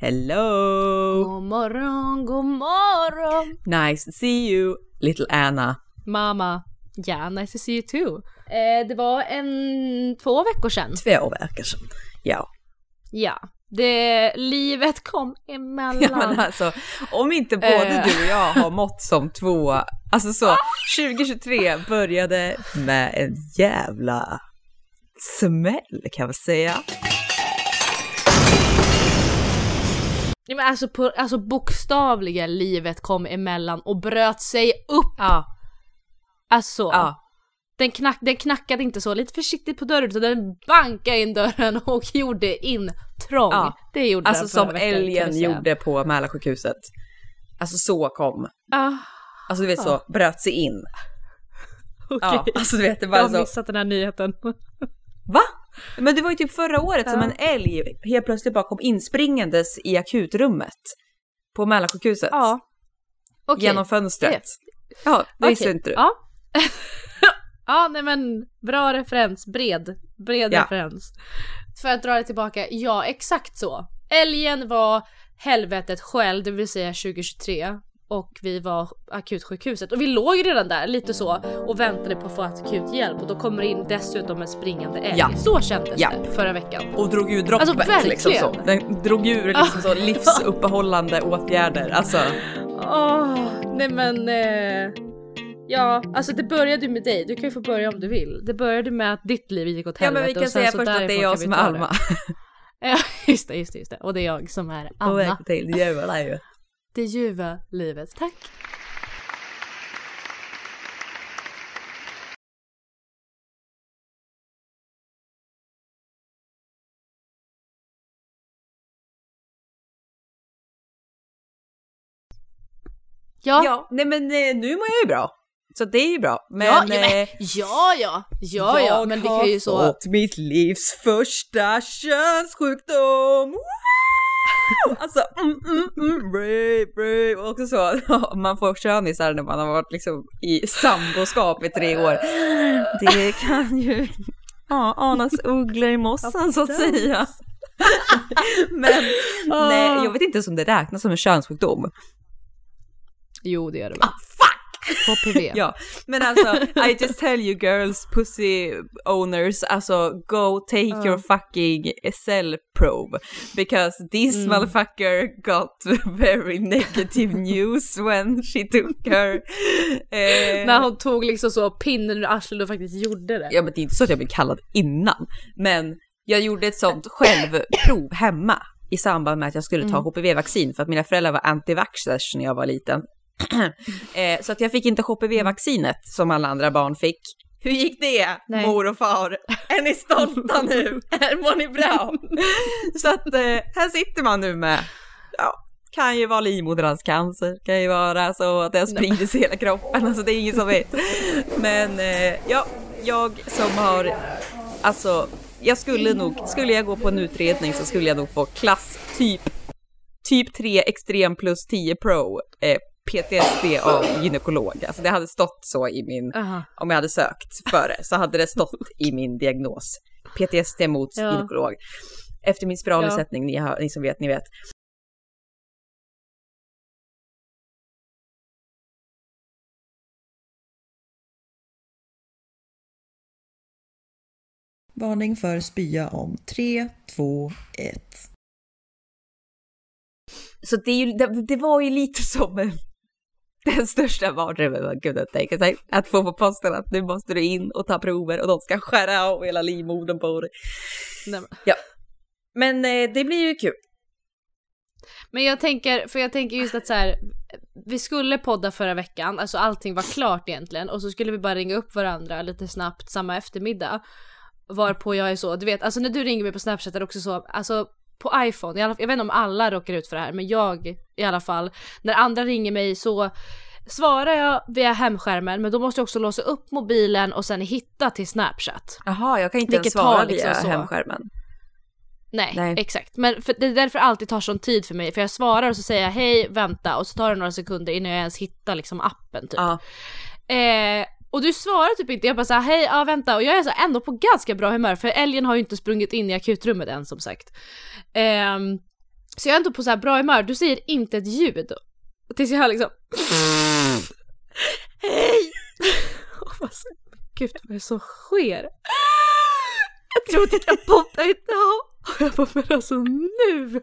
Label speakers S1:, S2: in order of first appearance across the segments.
S1: Hello!
S2: God morgon, god morgon!
S1: Nice to see you, little Anna.
S2: Mamma. Ja, nice to see you too. Eh, det var en två veckor sedan.
S1: Två veckor sedan. Ja.
S2: Ja. Det, livet kom emellan.
S1: ja men alltså, om inte både
S2: Eh.
S1: du och jag har mått som två, alltså så, 2023 började med en jävla smäll kan man säga.
S2: Ja, men alltså, på, alltså bokstavliga livet kom emellan och bröt sig upp.
S1: Ja.
S2: Alltså,
S1: Ja.
S2: den, knack, den knackade inte så lite försiktigt på dörren utan den bankade in dörren och gjorde intrång.
S1: Ja.
S2: Det gjorde
S1: Alltså
S2: den
S1: som
S2: veckan, kan
S1: älgen
S2: jag
S1: gjorde på Mälarsjukhuset. Alltså så kom.
S2: Ah,
S1: Alltså du vet så, bröt sig in.
S2: okej.
S1: Ja, alltså du vet det
S2: Jag
S1: bara
S2: har
S1: så.
S2: missat den här nyheten.
S1: Va? Men det var ju typ förra året som
S2: Ja.
S1: en älg helt plötsligt bara kom inspringandes i akutrummet. På Mälarsjukhuset.
S2: Ja. Okej.
S1: Genom fönstret. Ja, det visste
S2: Okej.
S1: inte du.
S2: Ja. ja, nej men bra referens. Bred. Bred
S1: Ja.
S2: referens. För att dra det tillbaka, ja exakt så. Älgen var helvetet själv, det vill säga 2023. Och vi var akutsjukhuset. Och vi låg ju redan där lite så och väntade på att få akut hjälp. Och då kommer det in dessutom en springande älg.
S1: Ja.
S2: Så kändes
S1: Ja.
S2: det förra veckan.
S1: Och drog ur droppet
S2: Alltså, verkligen.
S1: liksom så. Den drog ur liksom så livsuppehållande åtgärder. Alltså,
S2: Åh, nej men... Eh, ja, alltså det började ju med dig. Du kan ju få börja om du vill. Det började med att ditt liv gick åt
S1: ja
S2: helvete.
S1: men vi kan
S2: och
S1: säga först att det är jag som är. Alma.
S2: Ja, just det, just det, just det. Och det är jag som är
S1: Och
S2: Anna.
S1: välkommen till det ljuva livet.
S2: Det ljuva livet. Tack. Ja,
S1: Ja, nej men eh, nu mår jag ju bra. Så det är ju bra. Men,
S2: ja, ja, men,
S1: eh,
S2: ja, ja, ja, ja, men det kan ju så...
S1: har fått mitt livs första könssjukdom! Wow! Alltså, mm, mm, mm, brave, brave. Och också så, man får könisar när man har varit liksom i samboskap i tre år. Det kan ju ja, anas ugglor i mossan så att säga. Men nej, jag vet inte ens om det räknas som en könssjukdom.
S2: Jo, det gör det väl.
S1: Ah!
S2: HPV.
S1: Ja, men alltså I just tell you girls, pussy owners, alltså go take your fucking cell probe because this
S2: Mm.
S1: motherfucker got very negative news when she took her. Eh,
S2: När hon tog liksom så pinnen ur arslet och faktiskt gjorde det.
S1: Ja men det är inte så att jag blev kallad innan, men jag gjorde ett sånt självprov hemma i samband med att jag skulle ta
S2: Mm.
S1: HPV-vaccin för att mina föräldrar var antivaxxers när jag var liten. eh, så att jag fick inte HPV-vaccinet som alla andra barn fick. Hur gick det,
S2: Nej.
S1: mor och far? Är ni stolta nu? Mår ni bra? så att eh, här sitter man nu med, ja, kan ju vara livmoderhalscancer, kan ju vara så att det har spridits i hela kroppen, alltså det är ingen som vet. Men eh, ja, jag som har, alltså, jag skulle nog, skulle jag gå på en utredning så skulle jag nog få klass typ, typ 3 extrem plus 10 pro, eh, PTSD av gynekolog. Alltså det hade stått så i min,
S2: Aha.
S1: om jag hade sökt före, så hade det stått i min diagnos. PTSD mot
S2: Ja.
S1: gynekolog. Efter min spiralersättning, ni, har, ni som vet, ni vet.
S3: Varning för spya om 3, 2, 1.
S1: Så det, är ju, det, det var ju lite som en, den största mardrömmen man kunde tänka sig. Att få på posten att nu måste du in och ta prover och de ska skära av hela livmodern på dig.
S2: Men-
S1: Men eh, det blir ju kul.
S2: Men jag tänker, för jag tänker just att så här, vi skulle podda förra veckan, alltså allting var klart egentligen och så skulle vi bara ringa upp varandra lite snabbt samma eftermiddag. Varpå jag är så, du vet, alltså när du ringer mig på Snapchat är det också så, alltså på iPhone, jag vet inte om alla råkar ut för det här, men jag i alla fall, när andra ringer mig så svarar jag via hemskärmen, men då måste jag också låsa upp mobilen och sen hitta till Snapchat.
S1: Jaha, jag kan inte ens svara
S2: liksom
S1: via
S2: så.
S1: hemskärmen.
S2: Nej,
S1: Nej.
S2: exakt. Men för det är därför det alltid tar sån tid för mig. För jag svarar och så säger jag hej, vänta och så tar det några sekunder innan jag ens hittar liksom appen typ.
S1: Ja.
S2: Eh, och du svarar typ inte, jag bara såhär hej, ja vänta och jag är så här ändå på ganska bra humör för älgen har ju inte sprungit in i akutrummet än som sagt. Ehm, Så jag är ändå på så här bra humör, du säger inte ett ljud. Tills jag hör liksom Hej! Så, Gud vad är det som sker? Jag trodde att jag poppade idag. Och jag bara, men alltså nu!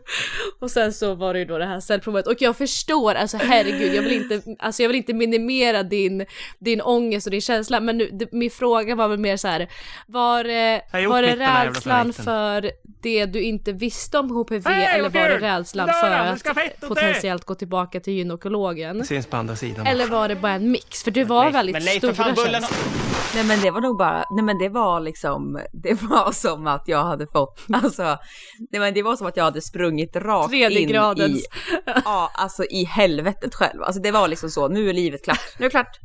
S2: Och sen så var det ju då det här cellprovet och jag förstår, alltså herregud, jag vill inte, alltså jag vill inte minimera din, din ångest och din känsla men nu, det, min fråga var väl mer så här, var,
S4: gjort
S2: var det rädslan för det du inte visste om HPV
S4: Hej,
S2: eller var det rädslan för att potentiellt gå tillbaka till gynekologen?
S4: Det syns på andra sidan.
S2: Eller var det bara en mix? För det var väldigt stora känslor.
S1: Nej men det var nog bara, nej men det var liksom, det var som att jag hade fått, alltså, nej men det var som att jag hade sprungit rakt
S2: Tredje
S1: in
S2: gradens.
S1: i, ja alltså i helvetet själv. Alltså det var liksom så, nu är livet klart, nu är det klart.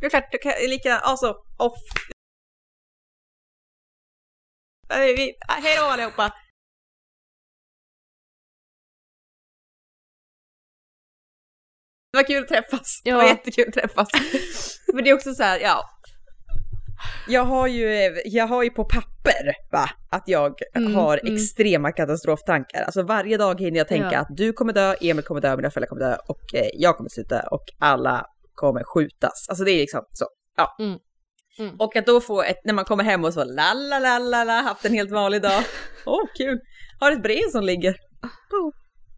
S1: Nu är det klart, du kan lika, alltså off. Vi- Hej då allihopa! Det var kul att träffas. Det var
S2: Ja.
S1: jättekul att träffas. Men det är också så här, ja. Jag har ju, jag har ju på papper va, att jag
S2: Mm,
S1: har
S2: mm.
S1: extrema katastroftankar. Alltså varje dag hinner jag tänka
S2: Ja.
S1: att du kommer dö, Emil kommer dö, mina föräldrar kommer dö och eh, jag kommer sluta och alla kommer skjutas. Alltså det är liksom så. Ja.
S2: Mm, mm.
S1: Och att då få ett, när man kommer hem och så la la la la la, haft en helt vanlig dag. Åh kul! Har ett brev som ligger oh,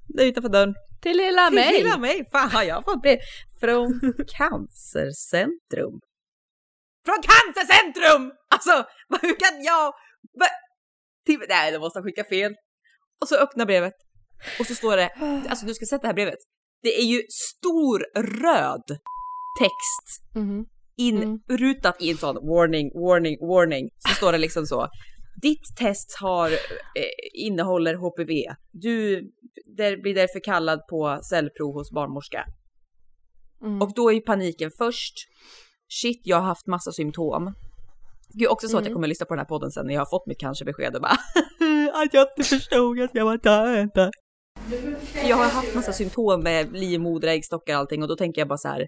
S1: där utanför dörren.
S2: Till lilla
S1: Till
S2: mig!
S1: Lilla mig! Fan har jag fått brev från Cancercentrum. Från Cancercentrum! Alltså, hur kan jag... Till, nej, de måste ha skickat fel. Och så öppnar brevet. Och så står det, alltså du ska sätta det här brevet. Det är ju stor röd text
S2: Mhm.
S1: inrutat i en sån warning, warning, warning. Så står det liksom så. Ditt test har, eh, innehåller HPV. Du där, blir därför kallad på cellprov hos barnmorska.
S2: Mm.
S1: Och då är ju paniken först. Shit, jag har haft massa symptom. Är också så att jag
S2: Mm.
S1: kommer att lyssna på den här podden sen när jag har fått mitt cancerbesked och bara att jag inte förstod att jag var död. Jag har haft massa symptom med livmoder, äggstockar och allting och då tänker jag bara så här.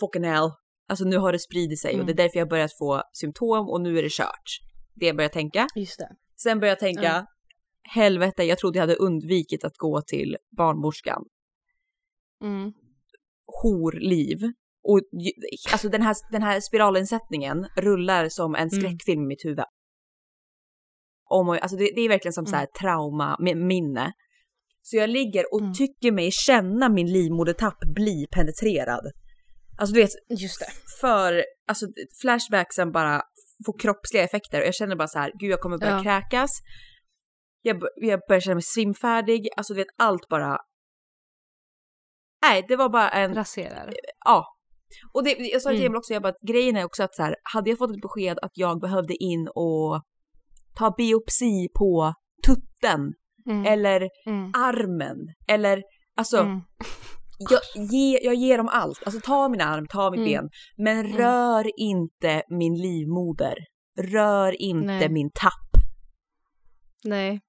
S1: Fucking hell. Alltså nu har det spridit sig och det är därför jag har börjat få symptom och nu är det kört. Det jag börjar tänka.
S2: Just det.
S1: Sen börjar jag tänka,
S2: Ja.
S1: helvete, jag trodde jag hade undvikit att gå till barnmorskan.
S2: Mm.
S1: horliv. Och alltså den här, den här spiralinsättningen rullar som en
S2: Mm.
S1: skräckfilm i mitt huvud. Om, och- alltså det, det är verkligen som så här trauma, mi- minne. Så jag ligger och
S2: Mm.
S1: tycker mig känna min livmodertapp bli penetrerad. Alltså du vet,
S2: Just det.
S1: för alltså flashbacksen bara får kroppsliga effekter och jag känner bara så här, gud jag kommer börja
S2: Ja.
S1: kräkas. Jag, jag börjar känna mig svimfärdig, alltså du vet allt bara. Nej, det var bara en
S2: Raserar.
S1: Ja. Och det, jag sa till
S2: Mm.
S1: Emil också, jag bara, att grejen är också att så här, hade jag fått ett besked att jag behövde in och ta biopsi på tutten
S2: Mm.
S1: eller
S2: Mm.
S1: armen eller alltså
S2: Mm.
S1: jag, ge, jag ger dem allt. Alltså ta min arm, ta mitt
S2: Mm.
S1: ben, men
S2: Mm.
S1: rör inte min livmoder. Rör inte
S2: Nej.
S1: min tapp.
S2: Nej.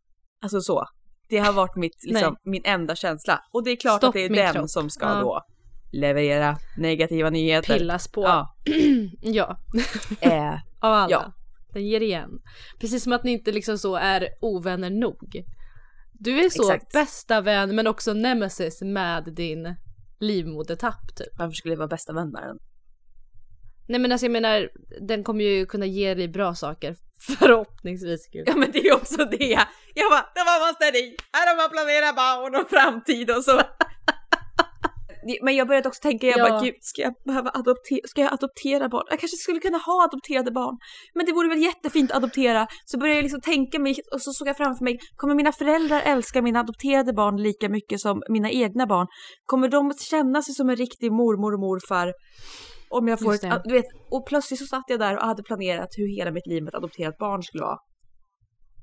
S1: Alltså så. Det har varit mitt, liksom, min enda känsla. Och det är klart
S2: Stopp
S1: att det är den
S2: kropp.
S1: som ska
S2: Ja.
S1: då leverera negativa nyheter.
S2: Pillas på.
S1: Ja.
S2: ja.
S1: Eh,
S2: Av alla.
S1: Ja.
S2: Den ger igen. Precis som att ni inte liksom så är ovänner nog. Du är så
S1: Exakt.
S2: bästa vän men också nemesis med din livmodertapp typ.
S1: varför skulle jag vara bästa vän med den?
S2: Nej men alltså jag menar, den kommer ju kunna ge dig bra saker. Förhoppningsvis gud.
S1: Ja men det är också det. Jag bara, det var måste ni. Här har man planerat barn och framtid och så. Men jag började också tänka, jag
S2: Ja.
S1: bara gud, ska jag behöva adoptera, ska jag adoptera barn? Jag kanske skulle kunna ha adopterade barn. Men det vore väl jättefint att adoptera. Så började jag liksom tänka mig och så såg jag framför mig, kommer mina föräldrar älska mina adopterade barn lika mycket som mina egna barn? Kommer de känna sig som en riktig mormor och morfar? Om jag får ett, du vet, och plötsligt så satt jag där och hade planerat hur hela mitt liv med ett adopterat barn skulle vara.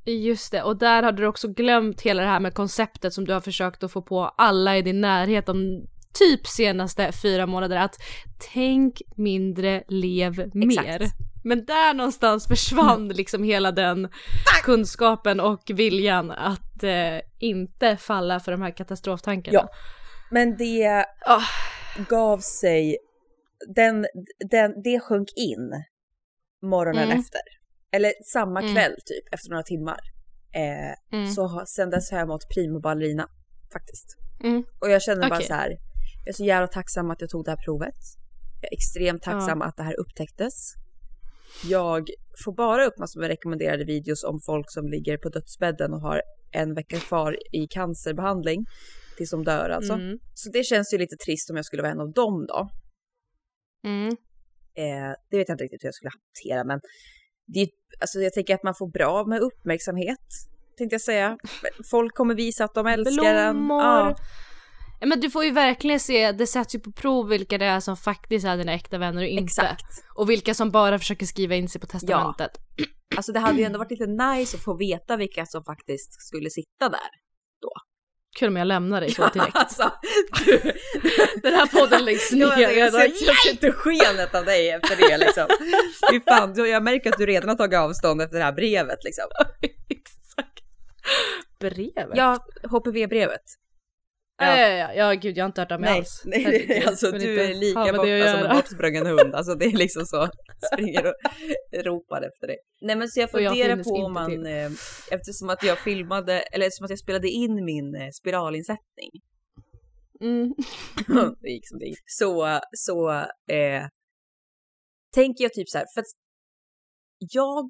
S2: Just det, och där hade du också glömt hela det här med konceptet som du har försökt att få på alla i din närhet om typ senaste fyra månader att tänk mindre, lev mer. Men där någonstans försvann liksom hela den kunskapen och viljan att eh, inte falla för de här katastroftankarna.
S1: Ja. Men det
S2: Ah.
S1: gav sig, den, den, det sjönk in morgonen
S2: Mm.
S1: efter. Eller samma
S2: Mm.
S1: kväll typ, efter några timmar. Eh,
S2: Mm.
S1: Så sen dess har jag mått primo ballerina faktiskt.
S2: Mm.
S1: Och jag känner bara
S2: Okej.
S1: så här, jag är så jävla tacksam att jag tog det här provet. Jag är extremt tacksam att det här upptäcktes. Jag får bara upp massor med rekommenderade videos om folk som ligger på dödsbädden och har en vecka kvar i cancerbehandling tills de dör alltså.
S2: Mm.
S1: Så det känns ju lite trist om jag skulle vara en av dem då.
S2: Mm.
S1: Eh, det vet jag inte riktigt hur jag skulle hantera men det alltså jag tänker att man får bra med uppmärksamhet tänkte jag säga. Folk kommer visa att de älskar en.
S2: Blommor.
S1: Ja.
S2: Ja, men du får ju verkligen se, det sätts ju på prov vilka det är som faktiskt är dina äkta vänner och inte.
S1: Exakt.
S2: Och vilka som bara försöker skriva in sig på testamentet.
S1: Alltså det hade ju ändå varit lite nice att få veta vilka som faktiskt skulle sitta där.
S2: Kul om jag lämnar dig så direkt.
S1: alltså, du,
S2: Den här podden läggs ner.
S1: jag, jag,
S2: Jag
S1: jag inte skenet av dig efter det liksom. Fy fan, jag märker att du redan har tagit avstånd efter det här brevet liksom.
S2: Exakt. Brevet?
S1: Ja, HPV-brevet.
S2: Ja, ja, ja, ja, gud jag har inte hört det
S1: Nej,
S2: alls.
S1: nej
S2: Herregud,
S1: alltså du
S2: inte
S1: är lika borta som en bortsprungen hund. Alltså det är liksom så, springer och ropar efter dig. Nej men så jag funderar på om man,
S2: till.
S1: eh, eftersom att jag filmade, eller eftersom att jag spelade in min eh, spiralinsättning,
S2: Mm.
S1: det gick som det gick, så, så eh, tänker jag typ så här, för att jag,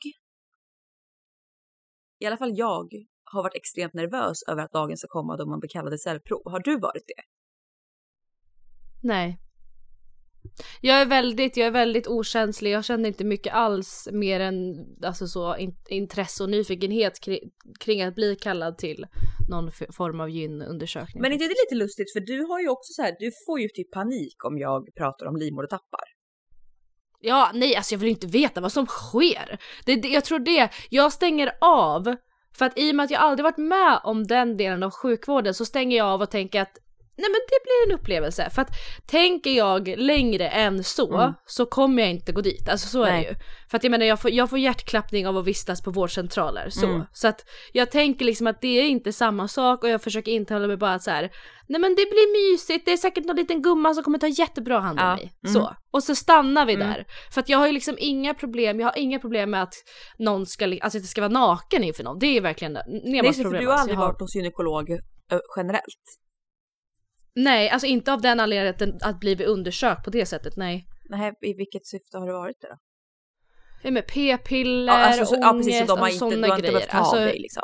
S1: i alla fall jag, har varit extremt nervös över att dagen ska komma då man blir kallad till cellprov. Har du varit det?
S2: Nej. Jag är väldigt, jag är väldigt okänslig, jag känner inte mycket alls mer än alltså så, in, intresse och nyfikenhet kring, kring att bli kallad till någon form av gynundersökning.
S1: Men inte det lite lustigt för du har ju också så här, du får ju typ panik om jag pratar om livmodertappar.
S2: Ja, nej alltså jag vill inte veta vad som sker. Det, det, jag tror det, jag stänger av för att i och med att jag aldrig varit med om den delen av sjukvården så stänger jag av och tänker att nej men det blir en upplevelse. För att tänker jag längre än så
S1: Mm.
S2: så kommer jag inte gå dit. Alltså så är
S1: Nej.
S2: det ju. För att jag menar jag får, jag får hjärtklappning av att vistas på vårdcentraler. Så.
S1: Mm.
S2: så att jag tänker liksom att det är inte samma sak och jag försöker intala mig bara att så här. Nej men det blir mysigt, det är säkert någon liten gumma som kommer ta jättebra hand om
S1: Ja.
S2: mig.
S1: Mm.
S2: Så. Och så stannar vi
S1: Mm.
S2: där. För att jag har ju liksom inga problem, jag har inga problem med att någon ska, alltså att jag ska vara naken inför någon. Det är verkligen
S1: Nej,
S2: Nemas
S1: så för
S2: problem.
S1: du har
S2: alltså.
S1: aldrig
S2: Jag har-
S1: varit hos gynekolog ö, generellt?
S2: Nej, alltså inte av den anledningen att, bli undersökt på det sättet, nej.
S1: Nej, i vilket syfte har du varit det då?
S2: Det är med p-piller,
S1: Ja, alltså, så,
S2: ångest,
S1: ja precis, så de har
S2: alltså,
S1: inte,
S2: såna
S1: du har inte
S2: grejer.
S1: ta
S2: Alltså,
S1: av dig liksom.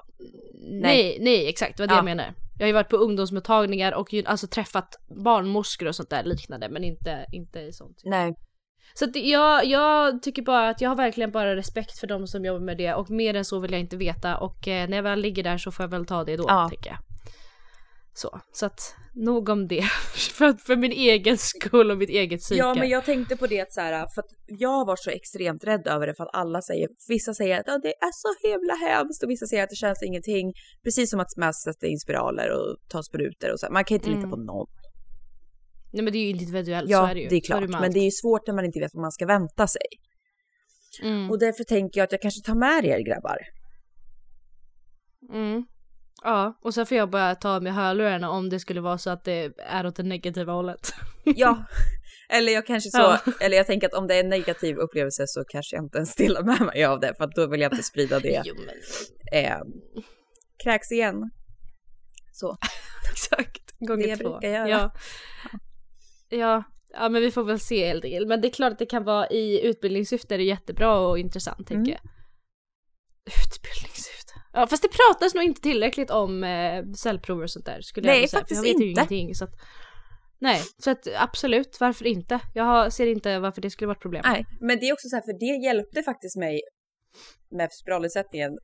S2: nej, nej exakt, det var det
S1: Ja.
S2: jag menar. Jag har ju varit på ungdomsmottagningar och ju, alltså träffat barnmorskor och sånt där liknande, men inte, inte i sånt.
S1: Nej.
S2: Så att det- jag, jag tycker bara att jag har verkligen bara respekt för de som jobbar med det och mer än så vill jag inte veta och eh, när jag väl ligger där så får jag väl ta det då,
S1: Ja.
S2: tänker jag. Så, så att nog om det. för, för min egen skull och mitt eget psyke.
S1: Ja men jag tänkte på det att så här, för att jag varit så extremt rädd över det för att alla säger, vissa säger att "Ja, det är så himla hemskt och vissa säger att det känns ingenting. Precis som att man sätter in spiraler och tar sprutor och så. Man kan inte lita
S2: Mm.
S1: på någon.
S2: Nej men det är ju individuellt,
S1: Ja,
S2: så är det ju.
S1: det är klart.
S2: med
S1: men det är ju svårt när man inte vet vad man ska vänta sig.
S2: Mm.
S1: Och därför tänker jag att jag kanske tar med er grabbar.
S2: Mm. Ja, och så får jag bara ta med hörlurarna om det skulle vara så att det är åt det negativa hållet.
S1: Ja, eller jag kanske så,
S2: Ja.
S1: eller jag tänker att om det är en negativ upplevelse så kanske jag inte ens delar med mig av det för att då vill jag inte sprida det.
S2: Jo men
S1: Eh, kräks igen. Så.
S2: exakt,
S1: Det
S2: gånger
S1: jag
S2: två.
S1: göra.
S2: Ja. ja. Ja men vi får väl se helt enkelt. Men det är klart att det kan vara i utbildningssyfte är det jättebra och intressant
S1: Mm.
S2: tänker jag. Utbildningssyfte. Ja fast det pratas nog inte tillräckligt om eh, cellprover och sånt där skulle
S1: Nej,
S2: jag säga.
S1: Faktiskt
S2: jag vet
S1: inte.
S2: ingenting så att Nej, så att absolut, varför inte? Jag ser inte varför det skulle vara ett problem.
S1: Nej, men det är också så här, för det hjälpte faktiskt mig med spiralinsättningen.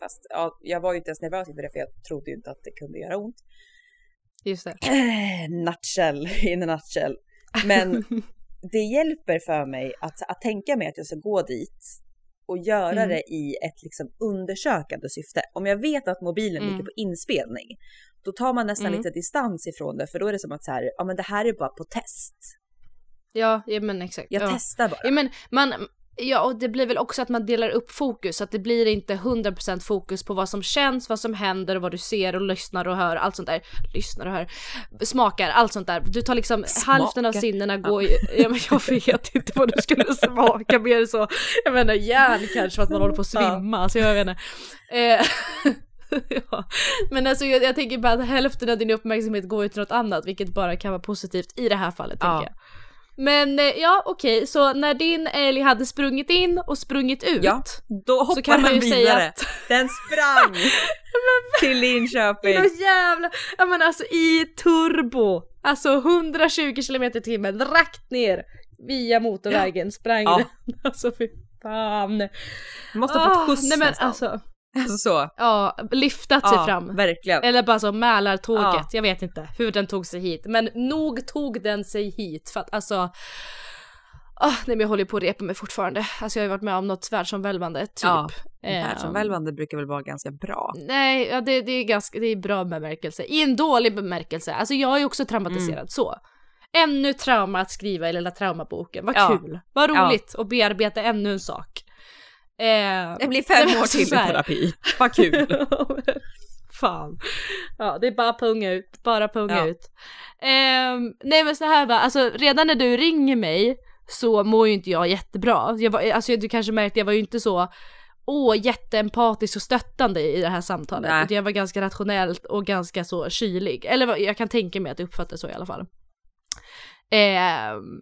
S1: Fast ja, jag var ju inte ens nervös inför det för jag trodde ju inte att det kunde göra ont.
S2: Just det.
S1: nutshell, in a nutshell. Men det hjälper för mig att, att tänka mig att jag ska gå dit och göra
S2: Mm.
S1: det i ett liksom undersökande syfte. Om jag vet att mobilen
S2: Mm.
S1: ligger på inspelning, då tar man nästan
S2: Mm.
S1: lite distans ifrån det, för då är det som att så här, ja men det här är bara på test.
S2: Ja, ja men exakt.
S1: Jag
S2: ja.
S1: testar bara.
S2: Ja men man, ja och det blir väl också att man delar upp fokus, så att det blir inte 100% fokus på vad som känns, vad som händer och vad du ser och lyssnar och hör, allt sånt där. Lyssnar och hör, smakar, allt sånt där. Du tar liksom hälften av
S1: Smakar.
S2: sinnena går ju, ja men jag vet inte vad du skulle smaka mer så, jag menar järn kanske för att man håller på att
S1: Ja.
S2: svimma, så jag vet inte. Eh, ja. Men alltså jag, jag tänker bara att hälften av din uppmärksamhet går ju till något annat vilket bara kan vara positivt i det här fallet
S1: Ja.
S2: tänker jag. Men eh, ja okej, så när din älg hade sprungit in och sprungit ut
S1: Ja, Då hoppar
S2: kan man ju säga
S1: vidare.
S2: att-
S1: Den sprang till Linköping.
S2: Jävla, ja men alltså i turbo, alltså 120 km i timmen rakt ner via motorvägen sprang
S1: Ja.
S2: den. Alltså fy fan.
S1: Du måste ha fått
S2: Ah,
S1: skjuts
S2: Nej men
S1: nästan.
S2: alltså,
S1: Alltså så.
S2: ja, liftat sig
S1: Ja,
S2: fram.
S1: verkligen.
S2: Eller bara så Mälartåget,
S1: Ja.
S2: jag vet inte hur den tog sig hit. Men nog tog den sig hit för att alltså Ah, nej men jag håller på att repa mig fortfarande. Alltså jag har ju varit med om något världsomvälvande typ.
S1: Ja,
S2: Ehm,
S1: Världsomvälvande brukar väl vara ganska bra.
S2: Nej, ja, det, det är ganska, det är bra bemärkelse. I en dålig bemärkelse. Alltså jag är ju också traumatiserad
S1: Mm.
S2: så. Ännu trauma att skriva i lilla traumaboken. Vad
S1: Ja.
S2: kul. Vad roligt att bearbeta ännu en sak. Eh,
S1: Det blir fem år till i terapi. Vad kul.
S2: Fan. Ja, det är bara punga ut, bara punga
S1: Ja.
S2: ut. Ehm, nej men så här va, alltså redan när du ringer mig så mår ju inte jag jättebra. Jag var, alltså du kanske märkte, jag var ju inte så åh jätteempatisk och stöttande i det här samtalet.
S1: Nej.
S2: Jag var ganska rationellt och ganska så kylig. Eller jag kan tänka mig att det uppfattas så i alla fall. Ehm,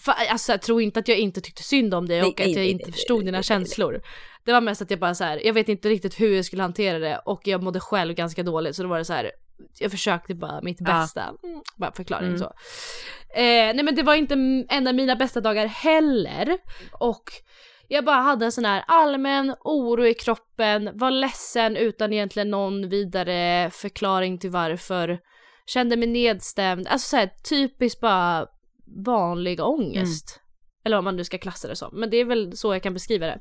S2: för, alltså jag tror inte att jag inte tyckte synd om dig och
S1: nej,
S2: att jag
S1: nej,
S2: inte förstod dina känslor. Det var mest att jag bara så här, jag vet inte riktigt hur jag skulle hantera det och jag mådde själv ganska dåligt så då var det så här, jag försökte bara mitt
S1: Ja.
S2: bästa. Mm, bara förklaring
S1: Mm.
S2: så. Eh, nej men det var inte en av mina bästa dagar heller. Och jag bara hade en sån här allmän oro i kroppen, var ledsen utan egentligen någon vidare förklaring till varför. Kände mig nedstämd, alltså så här, typiskt bara vanlig ångest. Eller vad man nu ska klassa det som, men det är väl så jag kan beskriva det.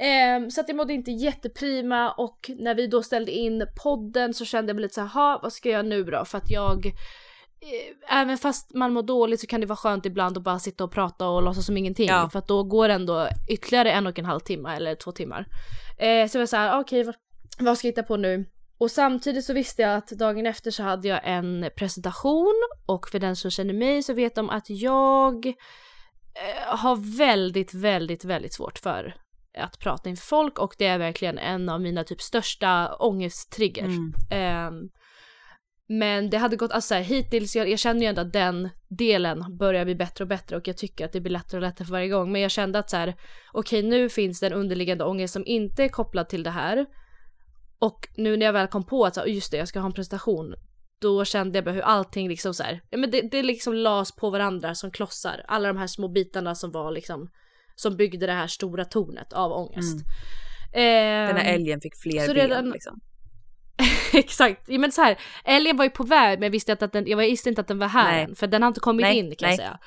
S2: Ehm, så att jag mådde inte jätteprima och när vi då ställde in podden så kände jag mig lite så här, "Ha, vad ska jag nu då? För att jag, eh, även fast man mår dåligt så kan det vara skönt ibland att bara sitta och prata och låtsas som ingenting.
S1: Ja.
S2: För att då går ändå ytterligare en och en halv timme eller två timmar. Eh, så jag var så här, okej vad, vad ska jag hitta på nu? Och samtidigt så visste jag att dagen efter så hade jag en presentation och för den som känner mig så vet de att jag eh, har väldigt, väldigt, väldigt svårt för att prata inför folk och det är verkligen en av mina typ största ångesttriggers.
S1: Mm.
S2: Ehm, men det hade gått, alltså så här, hittills, jag, jag känner ju ändå att den delen börjar bli bättre och bättre och jag tycker att det blir lättare och lättare för varje gång. Men jag kände att så här, okej nu finns det en underliggande ångest som inte är kopplad till det här. Och nu när jag väl kom på att så just det, jag ska ha en presentation, då kände jag bara hur allting liksom så här, ja men det, det liksom las på varandra som klossar. Alla de här små bitarna som var liksom, som byggde det här stora tornet av ångest.
S1: Den här
S2: Ehm,
S1: älgen fick fler
S2: så
S1: ben
S2: redan-
S1: liksom.
S2: Exakt, ja, men så här, älgen var ju på väg men jag visste, att att den, jag visste inte att den var här
S1: Nej.
S2: än för den har inte kommit
S1: Nej,
S2: in kan
S1: nej.
S2: jag säga.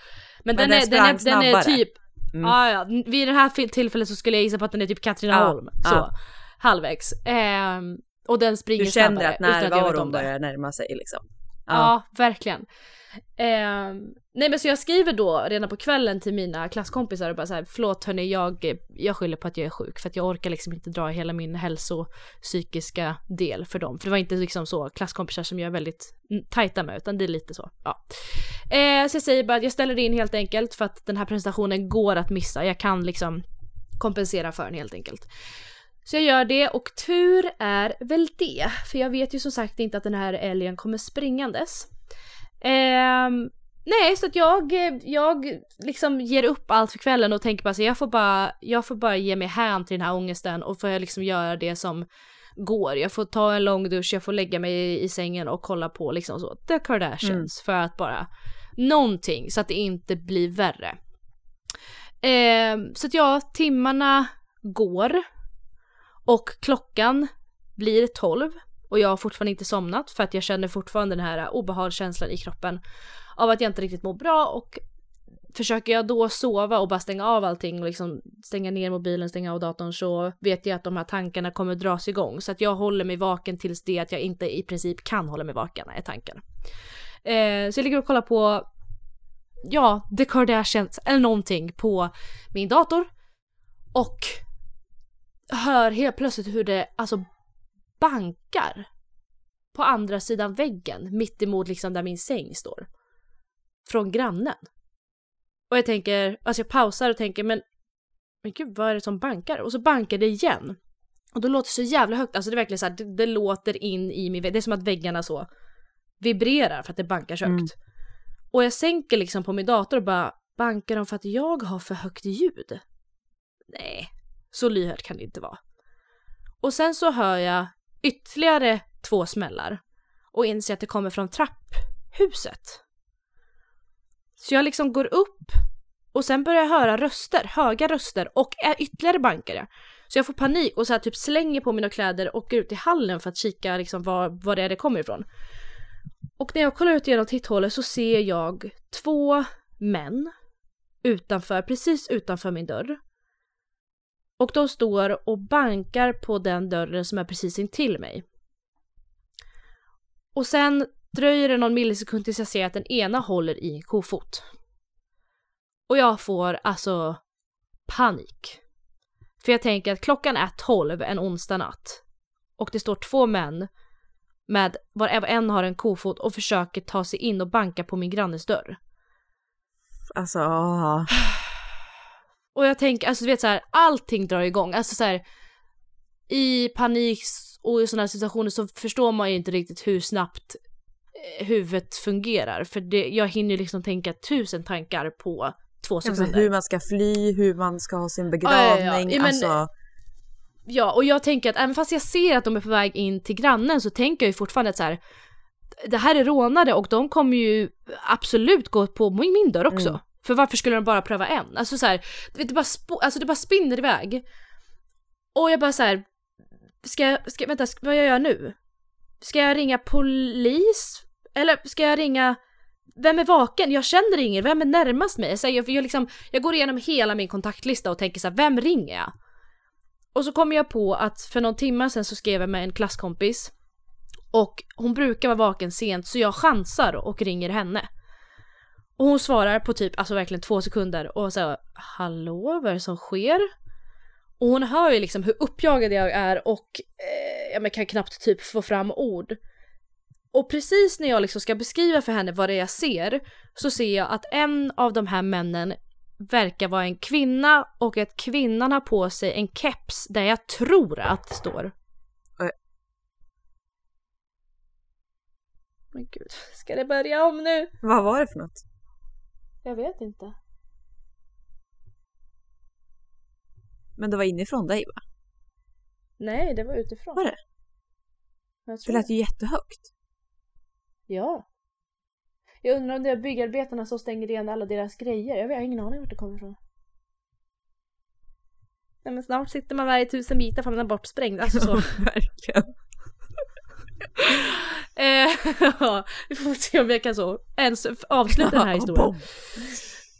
S2: Men,
S1: Men
S2: den,
S1: den
S2: är, den, är, den är typ,
S1: Mm.
S2: ja, ja, vid det här tillfället så skulle jag gissa på att den är typ Katrineholm.
S1: Ja,
S2: så,
S1: ja.
S2: Halvvägs. Ehm, och den springer
S1: Du känner
S2: snabbare
S1: att närvaron börjar närma sig liksom.
S2: Ja, verkligen. Ehm, nej men så jag skriver då redan på kvällen till mina klasskompisar och bara så här, förlåt hörni jag, jag skyller på att jag är sjuk för att jag orkar liksom inte dra hela min hälsopsykiska del för dem. För det var inte liksom så klasskompisar som jag är väldigt mm, tajta med utan det är lite så. Ja. Eh, så jag säger bara att jag ställer in helt enkelt för att den här presentationen går att missa. Jag kan liksom kompensera för den helt enkelt. Så jag gör det och tur är väl det. För jag vet ju som sagt inte att den här älgen kommer springandes. Ehm, nej, så att jag, jag liksom ger upp allt för kvällen och tänker bara så jag får bara, jag får bara ge mig hän till den här ångesten och får jag liksom göra det som går. Jag får ta en lång dusch, jag får lägga mig i, i sängen och kolla på liksom så The Kardashians för att bara någonting så att det inte blir värre. Ehm, så att ja, timmarna går och klockan blir 12 och jag har fortfarande inte somnat för att jag känner fortfarande den här obehagskänslan i kroppen av att jag inte riktigt mår bra och försöker jag då sova och bara stänga av allting och liksom stänga ner mobilen, stänga av datorn så vet jag att de här tankarna kommer dras igång så att jag håller mig vaken tills det att jag inte i princip kan hålla mig vaken är tanken. Eh, så jag ligger och kollar på ja, The Kardashians eller någonting på min dator och hör helt plötsligt hur det alltså bankar på andra sidan väggen mitt emot liksom där min säng står. Från grannen. Och jag tänker, alltså jag pausar och tänker men men gud vad är det som bankar? Och så bankar det igen. Och då låter det så jävla högt, alltså det är verkligen så här, det, det låter in i min vägg. Det är som att väggarna så vibrerar för att det bankar så högt.
S1: Mm.
S2: Och jag sänker liksom på min dator och bara, bankar de för att jag har för högt ljud? Nej, så lyhört kan det inte vara. Och sen så hör jag ytterligare två smällar och inser att det kommer från trapphuset. Så jag liksom går upp och sen börjar jag höra röster, höga röster och ytterligare bankare. Så jag får panik och så här typ slänger på mina kläder och går ut i hallen för att kika liksom var, var det är det kommer ifrån. Och när jag kollar ut genom titthålet så ser jag två män utanför, precis utanför min dörr. Och de står och bankar på den dörren som är precis intill mig. Och sen dröjer det någon millisekund tills jag ser att den ena håller i en kofot. Och jag får alltså panik. För jag tänker att klockan är 12 en onsdag natt. Och det står två män med var en har en kofot och försöker ta sig in och banka på min grannes dörr.
S1: Alltså, ah.
S2: Och jag tänker, alltså du vet så här, allting drar igång. Alltså så här, i panik och i sådana situationer så förstår man ju inte riktigt hur snabbt eh, huvudet fungerar. För det, jag hinner ju liksom tänka tusen tankar på två sekunder.
S1: inte hur man ska fly, hur man ska ha sin
S2: ja, ja.
S1: begravning.
S2: Ja, men-
S1: alltså,
S2: Ja, och jag tänker att även fast jag ser att de är på väg in till grannen så tänker jag ju fortfarande att så här, det här är rånare och de kommer ju absolut gå på min dörr också.
S1: Mm.
S2: För varför skulle de bara pröva en? Alltså så här, det, bara alltså det bara spinner iväg. Och jag bara så här, ska jag, ska, vänta, ska, vad gör jag nu? Ska jag ringa polis? Eller ska jag ringa, vem är vaken? Jag känner ingen, vem är närmast mig? Så jag, jag, liksom, jag går igenom hela min kontaktlista och tänker så här, vem ringer jag? Och så kommer jag på att för någon timme sedan så skrev jag med en klasskompis och hon brukar vara vaken sent så jag chansar och ringer henne. Och hon svarar på typ, alltså verkligen två sekunder och så hallå vad är det som sker? Och hon hör ju liksom hur uppjagad jag är och eh, jag kan knappt typ få fram ord. Och precis när jag liksom ska beskriva för henne vad det är jag ser så ser jag att en av de här männen verkar vara en kvinna och att kvinnan har på sig en keps där jag tror att det står.
S1: Oj.
S2: Men gud, ska det börja om nu?
S1: vad var det för något?
S2: Jag vet inte.
S1: Men det var inifrån dig va?
S2: Nej, det var utifrån.
S1: Var det?
S2: Jag
S1: Det lät ju jättehögt.
S2: Ja. Jag undrar om det är byggarbetarna som stänger igen alla deras grejer. Jag har ingen aning vart det kommer ifrån. Nej men snart sitter man där i tusen bitar för man är bortsprängd. Alltså så.
S1: Verkligen.
S2: Eh, vi får se om jag kan så ens avsluta den här historien.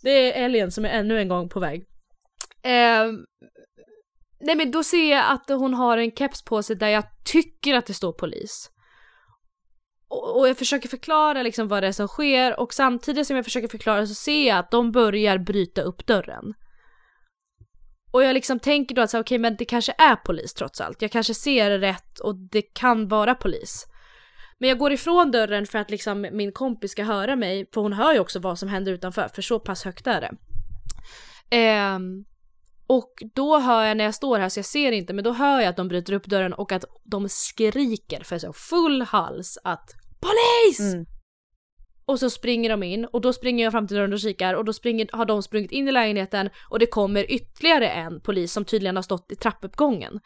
S2: Det är Elin som är ännu en gång på väg. Eh, nej men då ser jag att hon har en keps på sig där jag tycker att det står polis. Och, och jag försöker förklara liksom vad det är som sker och samtidigt som jag försöker förklara så ser jag att de börjar bryta upp dörren. Och jag liksom tänker då att okej men det kanske är polis trots allt. Jag kanske ser rätt och det kan vara polis. Men jag går ifrån dörren för att liksom min kompis ska höra mig, för hon hör ju också vad som händer utanför, för så pass högt är det. Ehm, och då hör jag när jag står här, så jag ser inte, men då hör jag att de bryter upp dörren och att de skriker för så full hals att POLIS!
S1: Mm.
S2: Och så springer de in och då springer jag fram till dörren och kikar och då springer, har de sprungit in i lägenheten och det kommer ytterligare en polis som tydligen har stått i trappuppgången.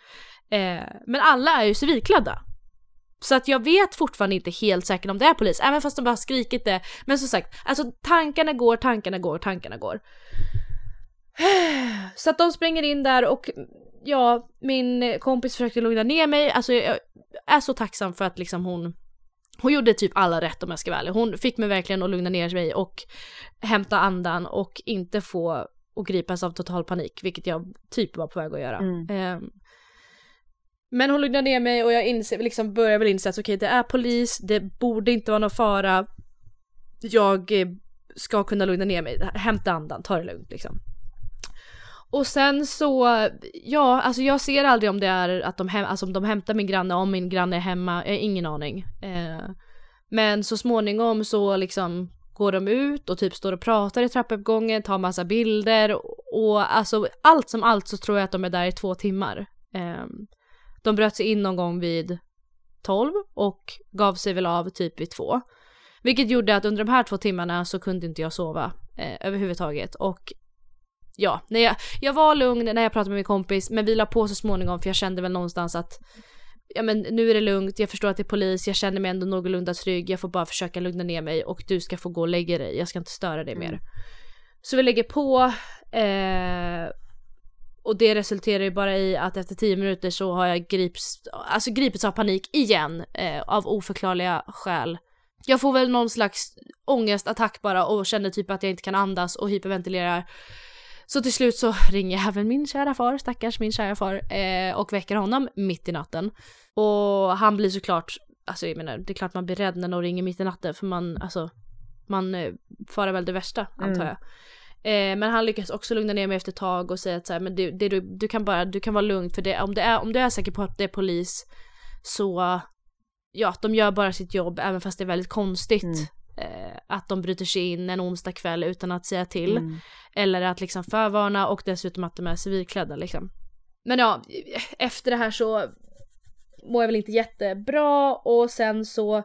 S2: Eh, men alla är ju civilklädda. Så att jag vet fortfarande inte helt säkert om det är polis, även fast de bara har skrikit det. Men som sagt, alltså tankarna går, tankarna går, tankarna går. Så att de springer in där och ja, min kompis försökte lugna ner mig. Alltså jag är så tacksam för att liksom hon hon gjorde typ alla rätt om jag ska vara ärlig. Hon fick mig verkligen att lugna ner mig och hämta andan och inte få och gripas av total panik, vilket jag typ var på väg att göra.
S1: Mm.
S2: Ehm, men hon lugnar ner mig och jag inser, liksom börjar väl inse att okej, det är polis, det borde inte vara någon fara. Jag eh, ska kunna lugna ner mig, hämta andan, ta det lugnt liksom. Och sen så, ja, alltså jag ser aldrig om det är att de, hem, alltså om de hämtar min granne, om min granne är hemma, jag har ingen aning. Eh, men så småningom så liksom går de ut och typ står och pratar i trappuppgången, tar massa bilder och, och alltså allt som allt så tror jag att de är där i två timmar. Eh, de bröt sig in någon gång vid 12 och gav sig väl av typ vid 2. Vilket gjorde att under de här två timmarna så kunde inte jag sova eh, överhuvudtaget och ja, när jag, jag var lugn när jag pratade med min kompis men vi la på så småningom för jag kände väl någonstans att ja men nu är det lugnt, jag förstår att det är polis, jag känner mig ändå någorlunda trygg, jag får bara försöka lugna ner mig och du ska få gå och lägga dig, jag ska inte störa dig
S1: Mm.
S2: mer. Så vi lägger på eh, och det resulterar ju bara i att efter 10 minuter så har jag grips, alltså gripits av panik igen eh, av oförklarliga skäl. Jag får väl någon slags ångestattack bara och känner typ att jag inte kan andas och hyperventilerar. Så till slut så ringer jag även min kära far, stackars min kära far, eh, och väcker honom mitt i natten. Och han blir såklart, alltså jag menar, det är klart man blir rädd när någon ringer mitt i natten för man, alltså, man eh, farar väl det värsta antar
S1: Mm.
S2: jag. Eh, men han lyckas också lugna ner mig efter ett tag och säga att så här, men du, det, du, du kan bara, du kan vara lugn för det, om, det är, om du är säker på att det är polis så, ja, de gör bara sitt jobb även fast det är väldigt konstigt.
S1: Mm.
S2: Eh, att de bryter sig in en onsdag kväll utan att säga till.
S1: Mm.
S2: Eller att liksom förvarna och dessutom att de är civilklädda liksom. Men ja, efter det här så mår jag väl inte jättebra och sen så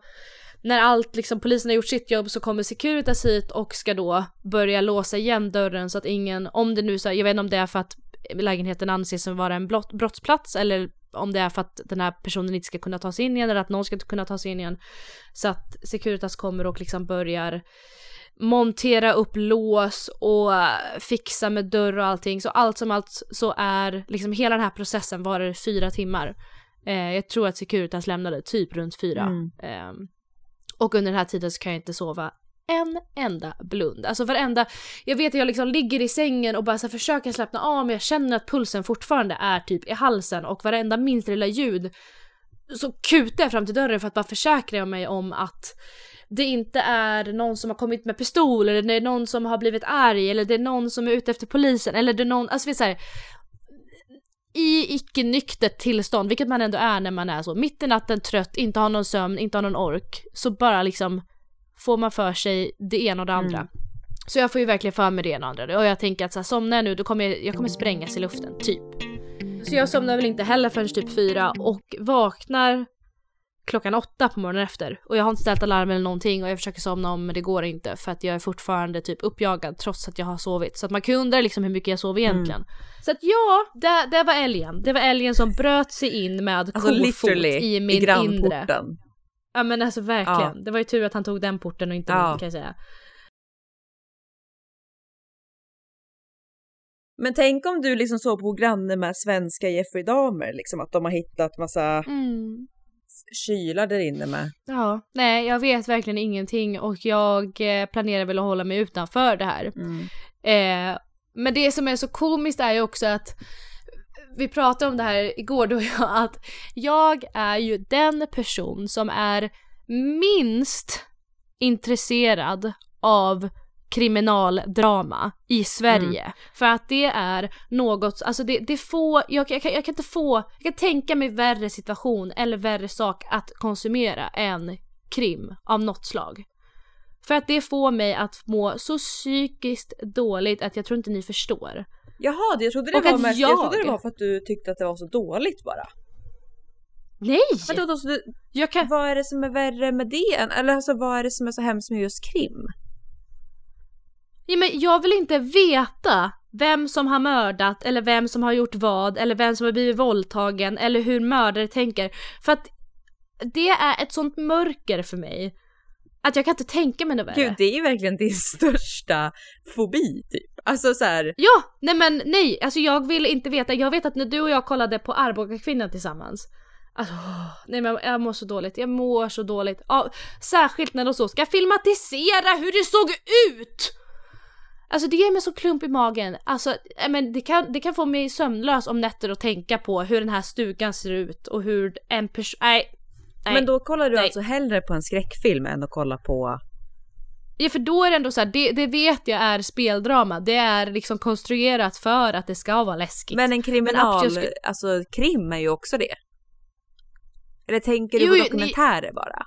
S2: när allt liksom polisen har gjort sitt jobb så kommer Securitas hit och ska då börja låsa igen dörren så att ingen, om det nu så, jag vet inte om det är för att lägenheten anses som vara en blott, brottsplats eller om det är för att den här personen inte ska kunna ta sig in igen eller att någon ska kunna ta sig in igen. Så att Securitas kommer och liksom börjar montera upp lås och fixa med dörr och allting. Så allt som allt så är liksom hela den här processen varar fyra timmar. Eh, jag tror att Securitas lämnade typ runt fyra.
S1: Mm.
S2: Eh, och under den här tiden så kan jag inte sova en enda blund. Alltså varenda, jag vet att jag liksom ligger i sängen och bara så försöker slappna av men jag känner att pulsen fortfarande är typ i halsen och varenda minsta lilla ljud så kutar jag fram till dörren för att bara försäkra mig om att det inte är någon som har kommit med pistol eller det är någon som har blivit arg eller det är någon som är ute efter polisen eller det är någon, alltså vi säger i icke-nyktert tillstånd, vilket man ändå är när man är så mitt i natten trött, inte har någon sömn, inte har någon ork, så bara liksom får man för sig det ena och det andra.
S1: Mm.
S2: Så jag får ju verkligen för mig det ena och andra och jag tänker att så här, somnar jag nu då kommer jag, jag kommer sprängas i luften, typ. Så jag somnar väl inte heller förrän typ fyra och vaknar klockan åtta på morgonen efter. Och jag har inte ställt alarm eller någonting och jag försöker somna om men det går inte för att jag är fortfarande typ uppjagad trots att jag har sovit. Så att man kan undra liksom hur mycket jag sov egentligen. Så att ja, det, det var älgen. Det var älgen som bröt sig in med
S1: Alltså
S2: kofot i
S1: i,
S2: min inre.
S1: grannporten.
S2: Ja men alltså verkligen.
S1: Ja.
S2: Det var ju tur att han tog den porten och inte
S1: Ja.
S2: min kan jag säga.
S1: Men tänk om du liksom såg på granne med svenska Jeffrey Dahmer, liksom att de har hittat massa
S2: Mm.
S1: Kylar där inne med.
S2: Ja, nej jag vet verkligen ingenting och jag eh, planerar väl att hålla mig utanför det här.
S1: Mm.
S2: Eh, men det som är så komiskt är ju också att vi pratade om det här igår då jag att jag är ju den person som är minst intresserad av kriminaldrama i Sverige. För att det är något, alltså det, det får, jag, jag, kan, jag kan inte få, jag kan tänka mig värre situation eller värre sak att konsumera än krim av något slag. För att det får mig att må så psykiskt dåligt att jag tror inte ni förstår.
S1: Jaha, jag trodde det,
S2: Och
S1: var mest, jag...
S2: jag-
S1: trodde det var för att du tyckte att det var så dåligt bara.
S2: Nej!
S1: Men då, då, så du,
S2: Jag kan,
S1: vad är det som är värre med det? Eller alltså vad är det som är så hemskt med just krim?
S2: Ja, men jag vill inte veta vem som har mördat eller vem som har gjort vad eller vem som har blivit våldtagen eller hur mördare tänker. För att det är ett sånt mörker för mig att jag kan inte tänka mig något värre.
S1: Gud, det är ju verkligen din största fobi typ. Alltså så här,
S2: Ja, nej men nej, alltså jag vill inte veta. Jag vet att när du och jag kollade på Arboga kvinnan tillsammans Alltså, nej men jag mår så dåligt, jag mår så dåligt. Ja, särskilt när de så ska filmatisera hur det såg ut! Alltså det ger mig så klump i magen. Alltså, nej, men det kan, det kan få mig sömnlös om nätter att tänka på hur den här stugan ser ut och hur en person... Nej. nej.
S1: men då kollar du
S2: Nej.
S1: alltså hellre på en skräckfilm än att kolla på...
S2: Ja för då är det ändå så här, det, det vet jag är speldrama. Det är liksom konstruerat för att det ska vara läskigt.
S1: Men en kriminal,
S2: jag skulle-
S1: alltså krim är ju också det. Eller tänker du
S2: Jo,
S1: på
S2: ni-
S1: dokumentärer bara?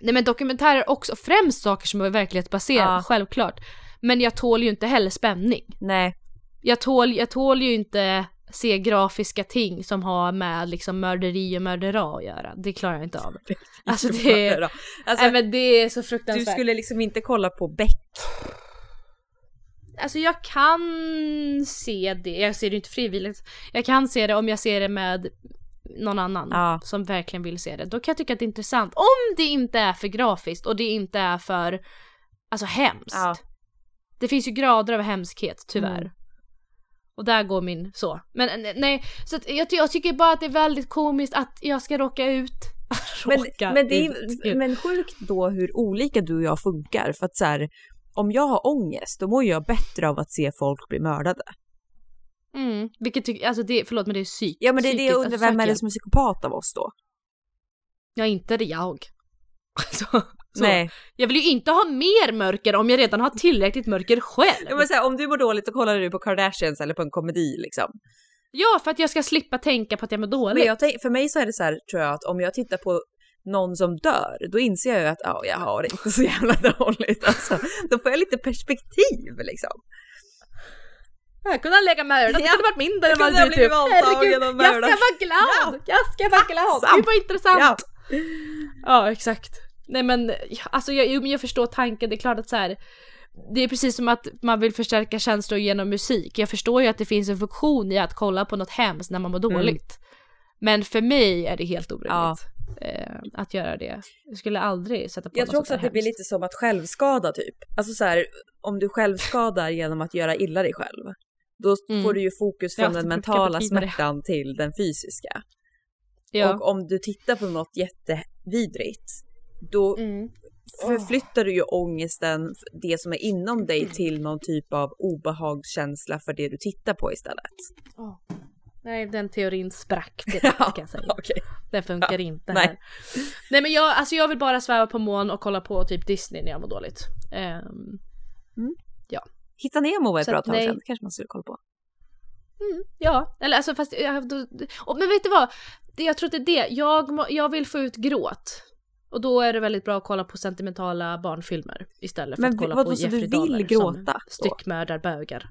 S2: Nej men dokumentärer också, främst saker som är verklighetsbaserade,
S1: Ja.
S2: självklart. Men jag tål ju inte heller spänning.
S1: Nej.
S2: Jag tål, jag tål ju inte se grafiska ting som har med liksom mörderi och mördera att göra. Det klarar jag inte av. Alltså det är,
S1: Alltså,
S2: nej, men det är så
S1: du
S2: fruktansvärt.
S1: skulle liksom inte kolla på Beck.
S2: Alltså jag kan se det, jag ser det inte frivilligt. Jag kan se det om jag ser det med någon annan
S1: Ja.
S2: som verkligen vill se det. Då kan jag tycka att det är intressant. Om det inte är för grafiskt och det inte är för alltså hemskt.
S1: Ja.
S2: Det finns ju grader av hemskhet tyvärr.
S1: Mm.
S2: Och där går min så. Men nej, så jag, jag tycker bara att det är väldigt komiskt att jag ska råka ut.
S1: Men,
S2: råka
S1: men, det
S2: ut.
S1: är, men sjukt då hur olika du och jag funkar. För att så här, om jag har ångest, då mår jag bättre av att se folk bli mördade.
S2: Mm, vilket tycker, alltså det, förlåt men det är psyk,
S1: Ja men det är det jag
S2: psykiskt,
S1: undrar,
S2: alltså,
S1: vem är det som är psykopat av oss då?
S2: Ja inte det jag. så, så.
S1: Nej.
S2: Jag vill ju inte ha mer mörker om jag redan har tillräckligt mörker själv.
S1: Jag säga, om du mår dåligt så kollar du på Kardashians eller på en komedi liksom.
S2: Ja, för att jag ska slippa tänka på att jag mår dåligt.
S1: Men jag tänk, för mig så är det så här, tror jag, att om jag tittar på någon som dör, då inser jag ju att ja, jag har det inte så jävla dåligt. Alltså, då får jag lite perspektiv liksom.
S2: Jag kunde legat med det,
S1: Ja.
S2: hade varit mindre än vad du typ. Herregud, jag
S1: mördad.
S2: ska vara glad! Jag ska vara glad! Gud vad intressant!
S1: Ja.
S2: Ja, exakt. Nej men, ja, alltså jag, jag förstår tanken, det är klart att så här. Det är precis som att man vill förstärka känslor genom musik. Jag förstår ju att det finns en funktion i att kolla på något hemskt när man mår
S1: Mm.
S2: dåligt. Men för mig är det helt orimligt eh, att göra det. Jag skulle aldrig sätta på
S1: Jag
S2: något
S1: tror också att det blir
S2: hemskt.
S1: lite som att självskada typ. Alltså så här, om du självskadar genom att göra illa dig själv, då
S2: Mm.
S1: får du ju fokus
S2: Ja,
S1: från den mentala smärtan till den fysiska.
S2: Ja.
S1: Och om du tittar på något jättevidrigt, då
S2: Mm.
S1: förflyttar du ju ångesten, det som är inom dig, till någon typ av obehagskänsla för det du tittar på istället.
S2: Nej, den teorin sprack direkt kan jag säga.
S1: Okej.
S2: Den funkar inte
S1: nej.
S2: här. Nej men jag, alltså jag vill bara sväva på moln och kolla på typ Disney när jag mår dåligt. Ehm,
S1: Hitta Nemo var ett bra tag
S2: nej.
S1: sedan, kanske man skulle kolla på.
S2: mm, ja, eller alltså fast, jag, då, och, men vet du vad? Det, jag tror att det är det, jag, jag vill få ut gråt. Och då är det väldigt bra att kolla på sentimentala barnfilmer istället för
S1: Men
S2: att kolla
S1: vadå,
S2: på
S1: du
S2: Jeffrey
S1: vill
S2: Dahmer
S1: gråta
S2: som
S1: då?
S2: styckmördar bögar.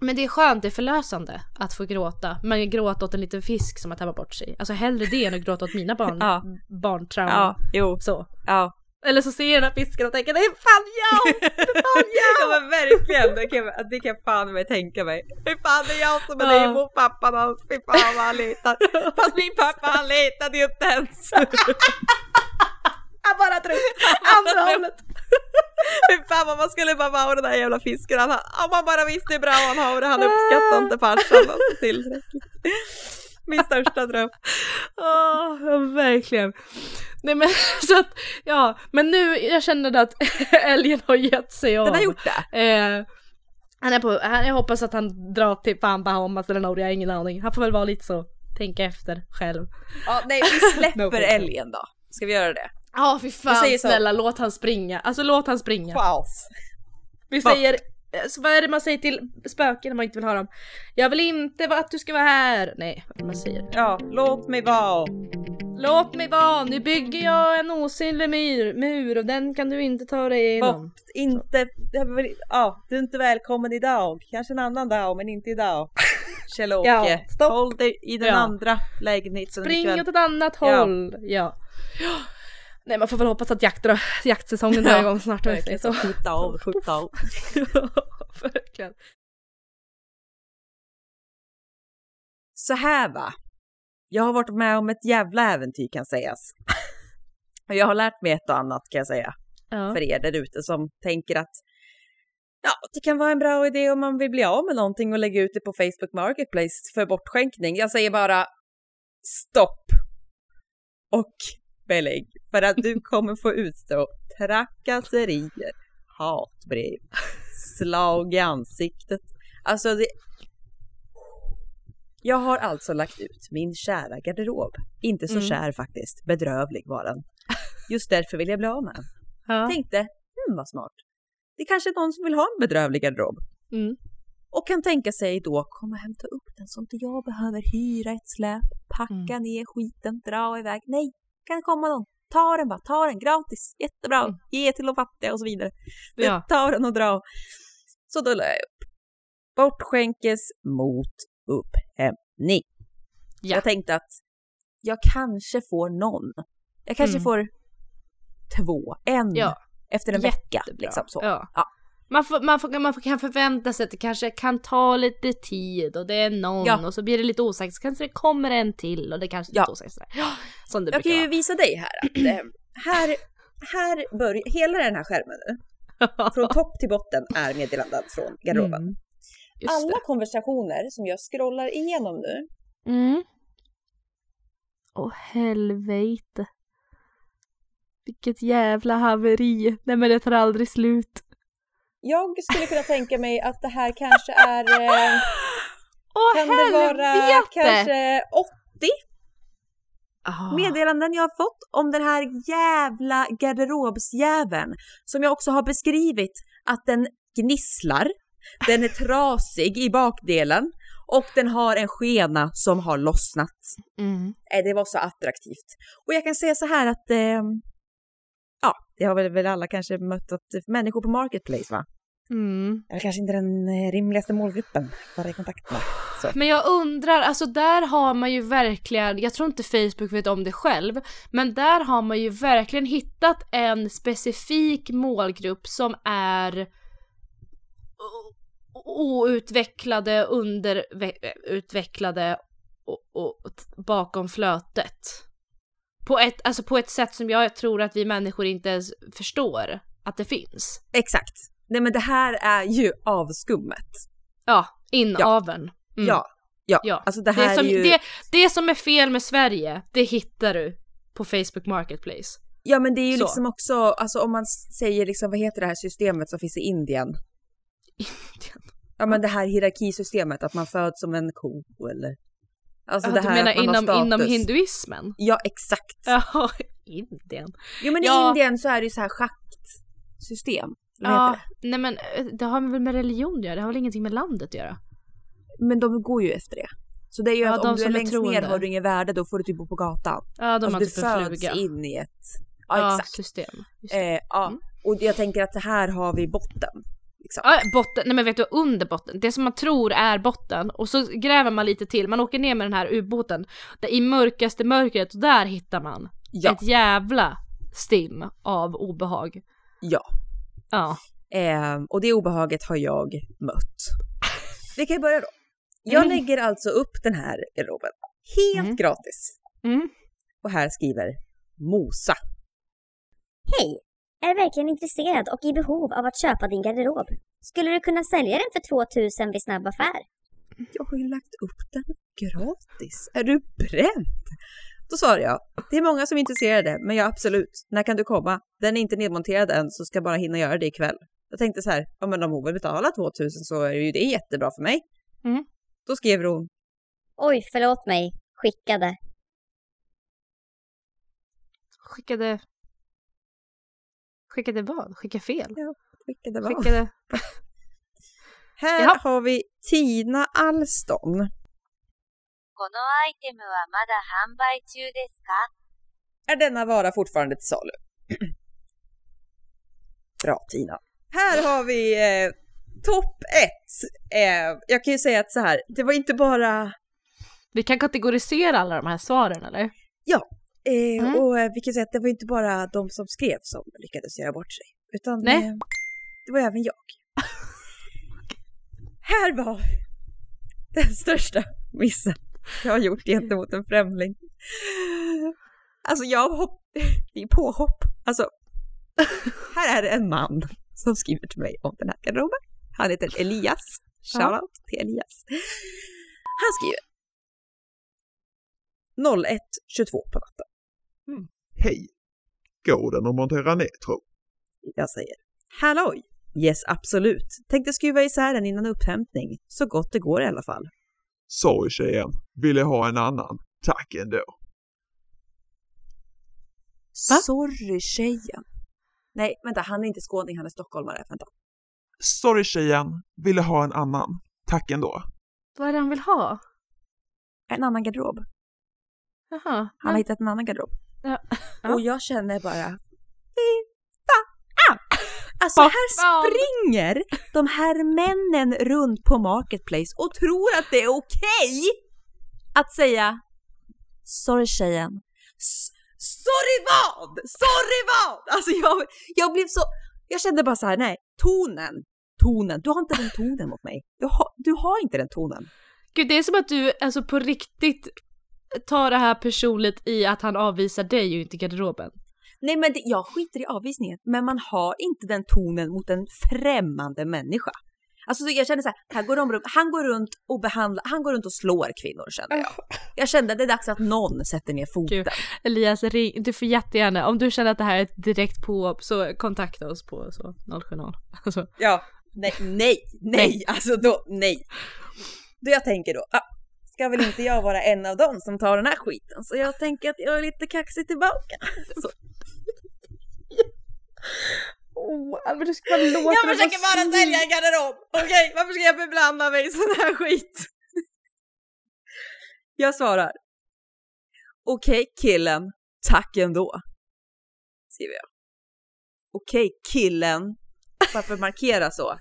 S2: Men det är skönt, det är förlösande att få gråta. Man gråter åt en liten fisk som har tappat bort sig. Alltså hellre det än att gråta åt mina barn,
S1: Ja.
S2: barntrauma.
S1: Ja, jo,
S2: Så.
S1: ja.
S2: Eller så ser jag den här fisken och tänker det är fan jag! Det är fan jag!
S1: ja men verkligen, det kan, jag- det kan jag fan med tänka mig. Fy fan är jag som är
S2: Ja.
S1: Nemo, pappan hans, fy fan vad han letar. Fast min pappa han letade ju inte ens.
S2: Han bara drog andra hållet.
S1: Fy fan vad man skulle bara vara den där jävla fisken. Han, om man bara visste hur bra han har det, han uppskattar inte farsan alltså, tillräckligt. Min största dröm.
S2: Ja, verkligen. Nej men så att, ja, men nu, jag känner att älgen har gett sig av.
S1: Den har gjort det.
S2: Eh, han är på, han, jag hoppas att han drar till fan Bahamas eller Norge, jag har ingen aning. Han får väl vara lite så, tänka efter själv.
S1: Ja, nej vi släpper älgen då. Ska vi göra det?
S2: Ja fy
S1: Vi
S2: fan snälla låt han springa, alltså låt han springa.
S1: Paus.
S2: Vi
S1: Va?
S2: säger, så vad är det man säger till spöken när man inte vill ha dem? Jag vill inte att du ska vara här. Nej, vad är det man säger?
S1: Ja, låt mig vara.
S2: Låt mig vara, nu bygger jag en osynlig mur, mur och den kan du inte ta dig igenom.
S1: Bort, inte, ja, du är inte välkommen idag. Kanske en annan dag, men inte idag. Kjell-Åke,
S2: Ja, stopp.
S1: håll dig i den
S2: Ja.
S1: andra lägenheten
S2: Spring
S1: ikväll.
S2: åt ett annat
S1: Ja.
S2: håll. Ja. Nej man får väl hoppas att jakt, jaktsäsongen drar
S1: Ja,
S2: igång snart.
S1: Verkligen,
S2: så.
S1: skjuta av, skjuta av.
S2: Verkligen.
S1: Så här va. Jag har varit med om ett jävla äventyr kan sägas. Och jag har lärt mig ett och annat kan jag säga.
S2: Ja.
S1: För er där ute som tänker att ja, det kan vara en bra idé om man vill bli av med någonting och lägga ut det på Facebook Marketplace för bortskänkning. Jag säger bara stopp och belägg för att du kommer få utstå trakasserier, hatbrev, slag i ansiktet. Alltså det... Jag har alltså lagt ut min kära garderob. Inte så
S2: Mm.
S1: kär faktiskt, bedrövlig var den. Just därför vill jag bli av med den.
S2: Ja.
S1: Tänkte, hmm vad smart. Det är kanske är någon som vill ha en bedrövlig garderob.
S2: Mm.
S1: Och kan tänka sig då, kom och hämta upp den så inte jag behöver hyra ett släp, packa
S2: Mm.
S1: ner skiten, dra iväg. Nej, kan komma någon. Ta den bara, ta den gratis, jättebra,
S2: Mm.
S1: ge till de fattiga och så vidare.
S2: Ja.
S1: Ta den och dra. Så då la jag upp. Bortskänkes mot upphämtning.
S2: Ja.
S1: Jag tänkte att jag kanske får någon. Jag kanske
S2: Mm.
S1: får två, en
S2: Ja.
S1: efter en vecka.
S2: Jättebra.
S1: Liksom så.
S2: Ja.
S1: Ja.
S2: Man, får, man, får, man får, kan förvänta sig att det kanske kan ta lite tid och det är någon
S1: Ja.
S2: och så blir det lite osagt så kanske det kommer en till och det kanske är
S1: Ja.
S2: lite sådär. Ja, som det
S1: Jag kan ju
S2: vara.
S1: visa dig här att eh, här, här börjar, hela den här skärmen nu, från topp till botten är meddelanden från garderoben.
S2: Mm,
S1: Alla konversationer som jag scrollar igenom nu.
S2: Mm. Åh helvete. Vilket jävla haveri. Nej men det tar aldrig slut.
S1: Jag skulle kunna tänka mig att det här kanske är, eh,
S2: Åh
S1: kan det vara
S2: helvete!
S1: kanske 80
S2: Ah.
S1: meddelanden jag har fått om den här jävla garderobsjäveln som jag också har beskrivit att den gnisslar, den är trasig i bakdelen och den har en skena som har lossnat.
S2: Mm.
S1: Eh, Det var så attraktivt. Och jag kan säga så här att eh, ja, det har väl, väl alla kanske mött att människor på Marketplace va?
S2: Mm.
S1: Eller kanske inte den eh, rimligaste målgruppen att vara i kontakt med. Så.
S2: Men jag undrar, alltså där har man ju verkligen, jag tror inte Facebook vet om det själv, men där har man ju verkligen hittat en specifik målgrupp som är outvecklade, underutvecklade och, och t- bakom flötet. På ett, alltså på ett sätt som jag tror att vi människor inte ens förstår att det finns.
S1: Exakt. Nej men det här är ju avskummet.
S2: Ja, inaveln. Mm.
S1: Ja, ja,
S2: Ja,
S1: Alltså det
S2: Det,
S1: här
S2: som,
S1: är ju...
S2: det, det som är fel med Sverige, det hittar du på Facebook Marketplace.
S1: Ja men det är ju
S2: Så.
S1: liksom också, alltså om man säger liksom, vad heter det här systemet som finns i Indien? Ja men det här hierarkisystemet, att man föds som en ko eller... Alltså
S2: Ja,
S1: det
S2: du menar inom, inom hinduismen?
S1: Ja exakt.
S2: Ja, Indien.
S1: Jo men i
S2: Ja.
S1: Indien så är det ju så här schaktsystem.
S2: Ja,
S1: heter
S2: nej men eh, det har väl med religion att göra, det har väl ingenting med landet att göra?
S1: det? Men de går ju efter det. Så det är ju
S2: Ja,
S1: att om du är
S2: är
S1: längst ner
S2: troende.
S1: har du inget värde, då får du typ bo på gatan.
S2: Ja, de
S1: alltså
S2: har
S1: du
S2: typ
S1: föds
S2: fluga.
S1: in i ett... Ja,
S2: Ja,
S1: exakt.
S2: system. Det.
S1: Eh, ja.
S2: Mm.
S1: Och jag tänker att det här har vi botten. Liksom.
S2: Ja, botten, nej men vet du, under botten. Det som man tror är botten och så gräver man lite till, man åker ner med den här ubåten. Där I mörkaste mörkret, och där hittar man
S1: Ja,
S2: ett jävla stim av obehag.
S1: ja.
S2: Ja.
S1: Eh, och det obehaget har jag mött. Vi kan ju börja då. Jag
S2: Mm.
S1: lägger alltså upp den här garderoben helt
S2: Mm.
S1: gratis.
S2: Mm.
S1: Och här skriver Mosa.
S4: Hej! Är verkligen intresserad och i behov av att köpa din garderob? Skulle du kunna sälja den för 2000 vid snabb affär?
S1: Jag har ju lagt upp den gratis. Är du bränd? Då svarar jag, det är många som är intresserade, men ja absolut, när kan du komma? Den är inte nedmonterad än, så ska jag bara hinna göra det ikväll. Jag tänkte så här, ja men om hon vill betala 2000 så är ju det jättebra för mig.
S2: Mm.
S1: Då skriver hon,
S4: Oj, förlåt mig. Skickade.
S2: Skickade... Skickade vad? Skickade fel?
S1: skickade vad?
S2: Skickade...
S1: Här
S2: Jaha.
S1: har vi Tina Alston.
S5: このアイテムはまだ販売中ですか
S1: Är denna vara fortfarande till salu? Bra Tina. Här har vi eh, topp ett. Eh, jag kan ju säga att så här, det var inte bara
S2: Vi kan kategorisera alla de här svaren eller?
S1: Eh,
S2: Mm.
S1: Och eh, vi kan säga att det var inte bara de som skrev som lyckades göra bort sig. Utan
S2: Nej.
S1: eh, det var även jag. Här var den största missen jag har gjort gentemot en främling. Alltså jag hopp... Det är påhopp. Alltså, här är det en man som skriver till mig om den här garderoben. Han heter Elias. Shoutout till Elias. Han skriver 01.22 på natten.
S6: Hej! Går den att montera ner tro?
S1: Jag säger halloj! Yes, absolut. Tänkte skruva isär den innan upphämtning. Så gott det går i alla fall.
S6: Sorry tjejen, vill jag ha en annan? Tack ändå.
S2: Va?
S1: Sorry tjejen. Nej, vänta, han är inte skåning, han är stockholmare. Vänta.
S6: Sorry tjejen, vill jag ha en annan? Tack ändå.
S2: Vad är det han vill ha?
S1: En annan garderob.
S2: Jaha.
S1: Han har hittat en annan garderob.
S2: Ja.
S1: Och jag känner bara! Alltså här springer de här männen runt på Marketplace och tror att det är okej att säga Sorry tjejen. S- sorry vad? Sorry vad? Alltså jag, jag blev så, jag kände bara så här, nej, tonen, tonen, du har inte den tonen mot mig. Du har, du har inte den tonen.
S2: Gud, det är som att du alltså på riktigt tar det här personligt i att han avvisar dig och inte garderoben.
S1: Nej men det, jag skiter i avvisningen, men man har inte den tonen mot en främmande människa. Alltså så jag kände så här, här går de, han går runt och behandlar, han går runt och slår kvinnor kände jag. Jag kände att det är dags att någon sätter ner foten.
S2: Gud. Elias, ring, du får jättegärna, om du känner att det här är ett direkt påhopp så kontakta oss på så 070. Alltså,
S1: Ja, nej, nej, nej, alltså då, nej. Då jag tänker då, ah, ska väl inte jag vara en av dem som tar den här skiten, så jag tänker att jag är lite kaxig tillbaka. Så.
S2: Oh, men du ska bara låta
S1: Jag försöker bara sälja en garderob, okej? Varför ska jag beblanda mig i sån här skit? Jag svarar. Okej killen, tack ändå. Skriver jag. Okej killen, varför markera så?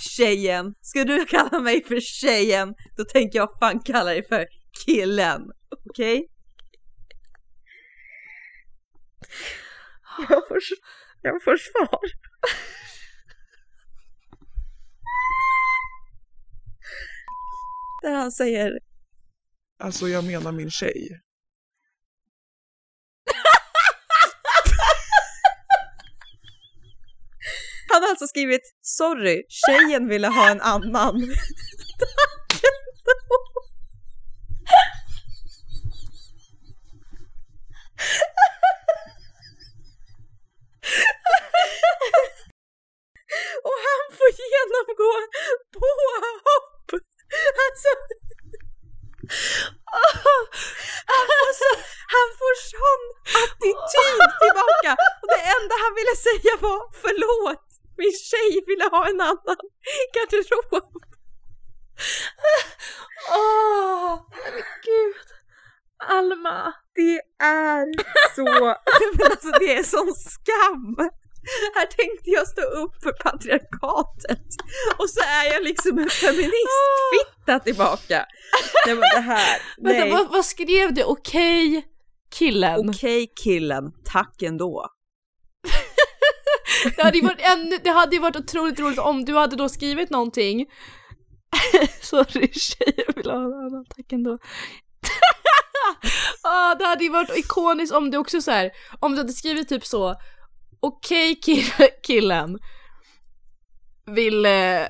S1: Tjejen, ska du kalla mig för tjejen, då tänker jag fan kalla dig för killen. Okej? Jag får, jag får svar. Där han säger
S6: Alltså jag menar min tjej.
S1: Han har alltså skrivit sorry, tjejen ville ha en annan. Och han får genomgå påhopp. Alltså. Åh, han, får så, han får sån attityd tillbaka och det enda han ville säga var förlåt, min tjej ville ha en annan garderob.
S2: Åh, men gud. Alma.
S1: Det är så, men alltså det är sån skam. Här tänkte jag stå upp för patriarkatet och så är jag liksom en feministfitta tillbaka. Nej men det här,
S2: Vänta,
S1: nej.
S2: vad, vad skrev du? Okej killen.
S1: Okej killen, tack ändå.
S2: Det hade ju varit ännu, det hade varit otroligt roligt om du hade då skrivit någonting. Sorry tjejer vill ha en annan, tack ändå. ah, det hade ju varit ikoniskt om du också så här, om du hade skrivit typ så Okej kill- killen vill eh,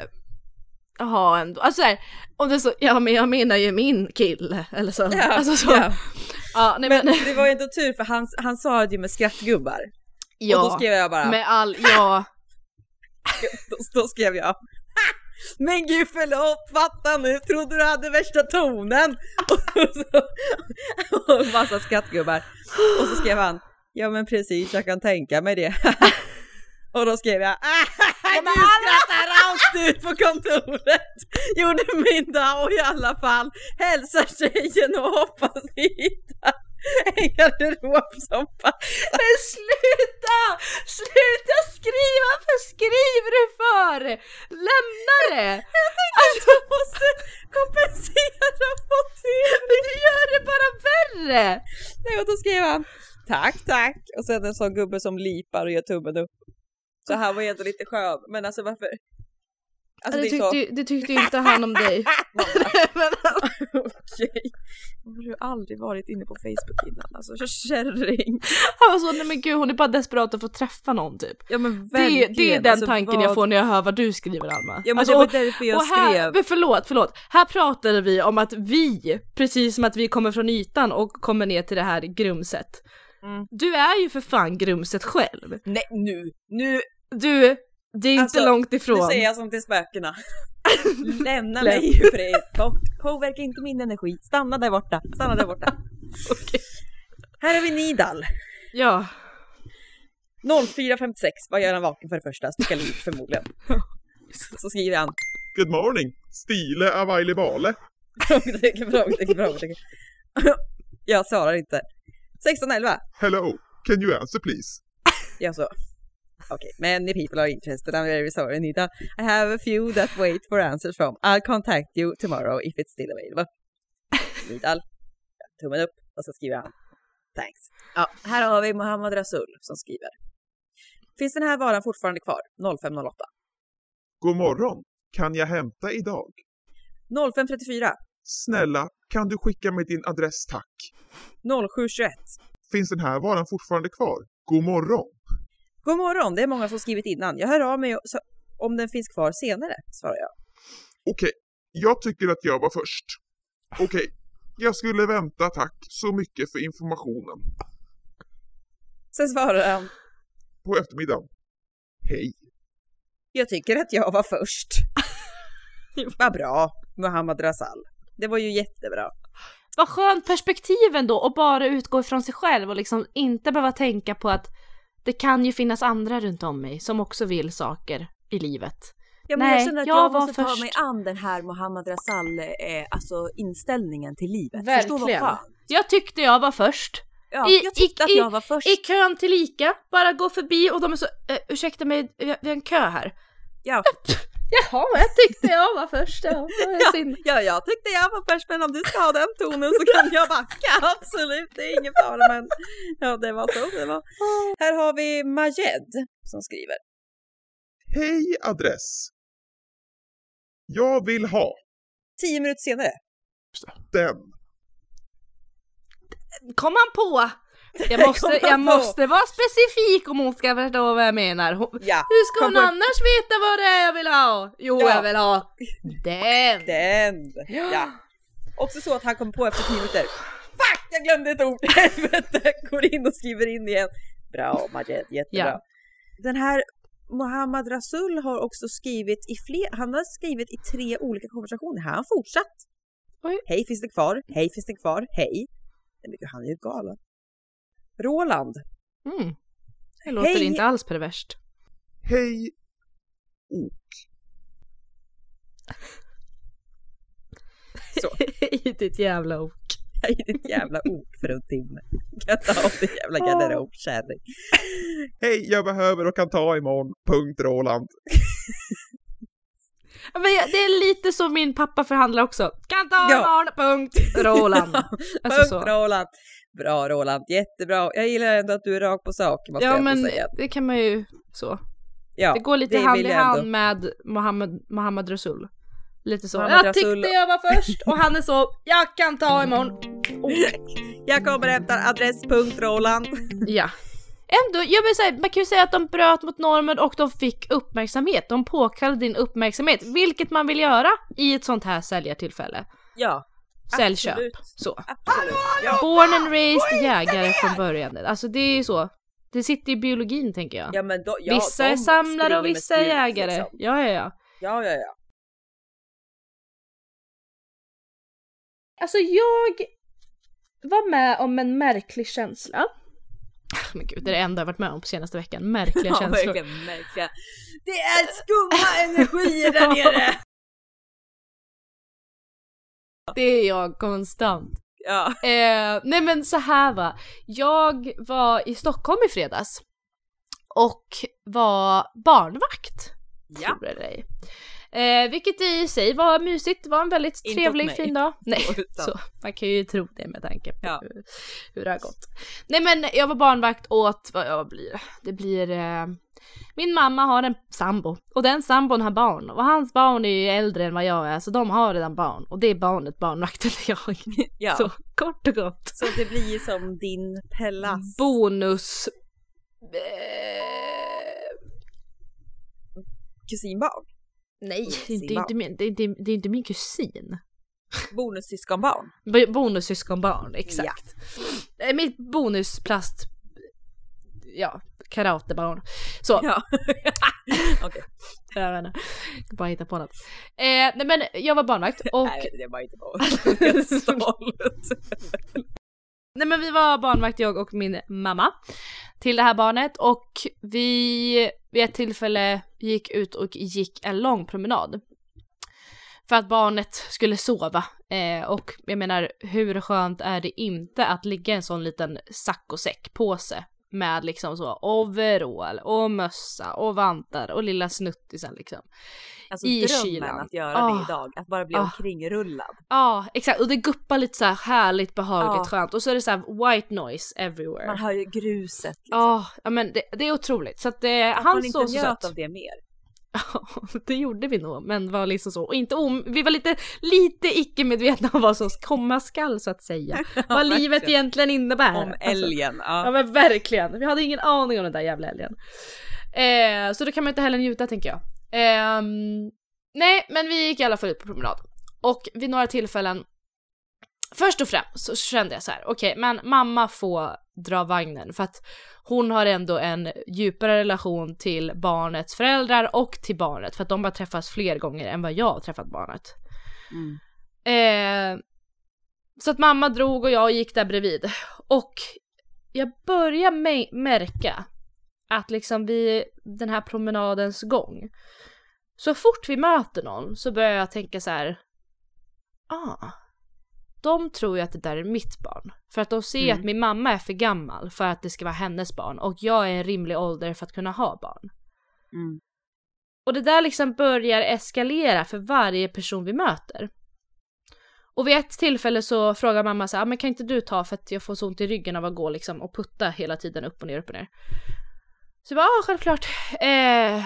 S2: ha en, alltså så här, om det så, ja men jag menar ju min kille eller så.
S1: Ja,
S2: alltså så.
S1: ja.
S2: Ja, nej men,
S1: Men det var ju ändå tur för han, han sa det ju med skrattgubbar.
S2: Ja,
S1: Och då skrev jag bara,
S2: med all, ja.
S1: då, då skrev jag "Ha! men gud förlåt, fatta nu, trodde du hade värsta tonen? Och, så, och massa skrattgubbar. Och så skrev han, ja men precis, jag kan tänka mig det. Och då skrev jag, ah, du skrattar rakt ut på kontoret. Gjorde min dag och i alla fall hälsa tjejen och hoppas ni hittar en garderob som passar.
S2: Men sluta! Sluta skriva! Varför skriver du för? Lämna det!
S1: Jag tänkte att jag måste kompensera motivet.
S2: Men du gör det bara värre!
S1: Nej, och då skrev han tack, tack och sen en sån gubbe som lipar och gör tummen upp. Så han var ändå lite skön, men alltså varför? Alltså
S2: det,
S1: det är så...
S2: tyckte, det tyckte inte han om dig.
S1: Okej. Har du aldrig varit inne på Facebook innan? Alltså kärring.
S2: han var så, nej men gud hon är bara desperat att få träffa någon typ.
S1: Ja men
S2: Det, är- det är den
S1: Alltså,
S2: tanken jag får när jag hör vad du skriver Alma.
S1: Ja men
S2: Alltså,
S1: det var
S2: och-
S1: därför jag
S2: och här,
S1: skrev.
S2: men förlåt, förlåt. Här pratade vi om att vi, precis som att vi kommer från ytan och kommer ner till det här grumset.
S1: Mm.
S2: Du är ju för fan grumset själv.
S1: Nej nu, nu,
S2: Du, det är inte
S1: Alltså,
S2: långt
S1: nu
S2: ifrån.
S1: säger jag som till spökena. Lämna
S2: Läm-
S1: mig i fred. Påverka inte min energi. Stanna där borta. Stanna där borta.
S2: Okej.
S1: Här har vi Nidal.
S2: Ja.
S1: 04.56, vad gör han vaken för det första? Sticka liv förmodligen. Så skriver han
S6: Good morning. Stile availe vale.
S1: frågetecken, frågetecken, frågetecken. Jag svarar inte. 16.11.
S6: Hello. Can you answer please?
S1: Jag så. Okay, many people are interested. I'm very sorry, Nita. I have a few that wait for answers from. I'll contact you tomorrow if it's still available. Nidal. Tummen upp och så skriver han. Thanks. Ja, här har vi Mohammad Rasul som skriver. Finns den här varan fortfarande kvar? 0508.
S6: God morgon. Kan jag hämta idag?
S1: 0534.
S6: Snälla, kan du skicka mig din adress tack?
S1: 0721.
S6: Finns den här varan fortfarande kvar? God morgon.
S1: God morgon, det är många som skrivit innan. Jag hör av mig så- om den finns kvar senare, svarar jag.
S6: Okej, jag tycker att jag var först. Okej, jag skulle vänta tack så mycket för informationen.
S1: Sen svarar han.
S6: På eftermiddagen. Hej.
S1: Jag tycker att jag var först. Vad bra, Mohammad Rasal. Det var ju jättebra.
S2: Vad skönt perspektiv ändå och bara utgå ifrån sig själv och liksom inte behöva tänka på att det kan ju finnas andra runt om mig som också vill saker i livet.
S1: Ja, men
S2: Nej,
S1: jag känner att
S2: jag
S1: jag,
S2: var
S1: måste ta
S2: först.
S1: mig an den här Mohammad Rasal, eh, alltså inställningen till livet. Förstå
S2: Verkligen.
S1: vad skönt.
S2: Jag tyckte jag var först.
S1: Ja,
S2: I-
S1: jag tyckte
S2: i-
S1: att jag var först.
S2: I kön till Ica, bara gå förbi och de är så, eh, ursäkta mig, vi har en kö här.
S1: Ja.
S2: Jaha, jag tyckte jag var först. Ja, synd.
S1: ja, jag tyckte jag var först, men om du ska ha den tonen så kan jag backa. Absolut, det är ingen fara. Men ja, det var så det var. Här har vi Majed som skriver.
S6: Hej adress. Jag vill ha
S1: Tio minuter senare.
S6: den.
S2: Kom han på? Jag måste,
S1: han
S2: jag måste vara specifik om hon ska förstå vad jag menar. Hon,
S1: Ja,
S2: hur ska hon
S1: på-
S2: annars veta vad det är jag vill ha? Jo,
S1: Ja.
S2: jag vill ha den.
S1: Den! Ja. Också så att han kom på efter tio minuter. Fuck, jag glömde ett ord! Helvete! Går in och skriver in igen. Bra Majed, jättebra.
S2: Ja.
S1: Den här Mohammad Rasul har också skrivit i fler, han har skrivit i tre olika konversationer. Här har han fortsatt.
S2: Oj.
S1: Hej finns det kvar? Hej finns det kvar? Hej. Nej, men gud, han är ju galen. Roland.
S2: Mm. Det låter
S1: Hej.
S2: inte alls perverst.
S6: Hej. Ok.
S1: Så.
S2: I ditt jävla ok.
S1: Är ditt jävla ok för en timme. Kan jag ta av din jävla garderobkärring.
S6: Hej, jag behöver och kan ta imorgon. Punkt Roland.
S2: Men jag, det är lite så min pappa förhandlar också. Kan ta
S1: Ja.
S2: imorgon, punkt. Roland. Alltså
S1: Punkt
S2: så.
S1: Roland. Bra Roland, jättebra. Jag gillar ändå att du är rak på sak måste
S2: Ja
S1: jag
S2: men
S1: säga.
S2: det kan man ju så.
S1: Ja,
S2: det går lite
S1: det
S2: hand i hand
S1: ändå.
S2: med Mohammed, Mohammed Rasul. Lite så.
S1: Mohammed
S2: jag
S1: Rasul-
S2: tyckte jag var först och han är så, jag kan ta imorgon.
S1: Jag kommer hämta adress punkt Roland.
S2: Ja. Ändå, jag vill säga, man kan ju säga att de bröt mot normen och de fick uppmärksamhet. De påkallade din uppmärksamhet, vilket man vill göra i ett sånt här säljartillfälle.
S1: Ja,
S2: Säljköp. Så.
S1: Absolut. Ja.
S2: Born and raised jägare från början. Alltså det är ju så. Det sitter i biologin tänker jag.
S1: Ja, men då, ja,
S2: vissa är samlare och vissa är jägare.
S1: liksom.
S2: Ja, ja, ja.
S1: Ja, ja, ja.
S2: Alltså jag var med om en märklig känsla. Men gud, det är det enda jag varit med om på senaste veckan. Märkliga
S1: Ja,
S2: känslor.
S1: verkligen märkliga. Det är skumma energier där nere!
S2: Det är jag konstant.
S1: Ja.
S2: Eh, nej men så här va. Jag var i Stockholm i fredags. Och var barnvakt.
S1: Ja.
S2: Tror ej. Eh, vilket i sig var mysigt, det var en väldigt
S1: Inte
S2: trevlig fin dag. Nej, så, man kan ju tro det med tanke på
S1: Ja.
S2: hur, hur det har gått. Nej men jag var barnvakt åt, vad jag blir det? Det blir, eh, min mamma har en sambo och den sambon har barn och hans barn är ju äldre än vad jag är så de har redan barn och det är barnet barnvakten jag.
S1: Ja.
S2: Så kort och gott.
S1: Så det blir som din Pellas.
S2: Bonus... Eh,
S1: kusinbarn.
S2: Nej, det är, inte, det, är inte min, det, är inte, det är inte min kusin.
S1: Bonussyskonbarn.
S2: Bonussyskonbarn, exakt. Eh, Mitt bonusplast... Ja, karatebarn. Så,
S1: Ja. Okej.
S2: jag vet inte. Bara hitta på något. Eh, nej men jag var barnvakt och...
S1: Nej, det bara inte är stolt.
S2: Nej men vi var barnvakt jag och min mamma till det här barnet och vi vid ett tillfälle gick ut och gick en lång promenad. För att barnet skulle sova. Eh, och jag menar hur skönt är det inte att ligga i en sån liten saccosäckpåse med liksom så overall och mössa och vantar och lilla snuttisen liksom.
S1: Alltså
S2: I
S1: drömmen
S2: kylan.
S1: att göra
S2: Ah.
S1: det idag, att bara bli
S2: Ah.
S1: omkringrullad.
S2: Ja, exakt och det guppar lite så här härligt behagligt
S1: Ja.
S2: skönt och så är det så här white noise everywhere.
S1: Man hör ju gruset liksom.
S2: Ja, ja men det, det är otroligt så att det,
S1: Att
S2: han
S1: man inte
S2: såg så
S1: njöt
S2: söt.
S1: av det mer.
S2: Ja, det gjorde vi nog, men var liksom så. Och inte om, vi var lite, lite icke-medvetna om vad som komma skall så att säga. vad livet egentligen innebär.
S1: Om
S2: Alltså,
S1: älgen.
S2: ja
S1: Ja.
S2: men verkligen. Vi hade ingen aning om den där jävla älgen. Eh, så då kan man inte heller njuta tänker jag. Ehm, nej, men vi gick i alla fall ut på promenad. Och vid några tillfällen Först och främst så kände jag så här: okej men mamma får dra vagnen för att hon har ändå en djupare relation till barnets föräldrar och till barnet för att de har träffats fler gånger än vad jag har träffat barnet.
S1: Mm.
S2: Eh, så att mamma drog och jag gick där bredvid. Och jag börjar märka att liksom vid den här promenadens gång, så fort vi möter någon så börjar jag tänka så här. Ah, de tror ju att det där är mitt barn. För att de ser
S1: Mm.
S2: att min mamma är för gammal för att det ska vara hennes barn och jag är en rimlig ålder för att kunna ha barn.
S1: Mm.
S2: Och det där liksom börjar eskalera för varje person vi möter. Och vid ett tillfälle så frågar mamma så här, "Ah, men kan inte du ta för att jag får så ont i ryggen av att gå liksom och putta hela tiden upp och ner, upp och ner. Så jag bara, ja självklart. Eh,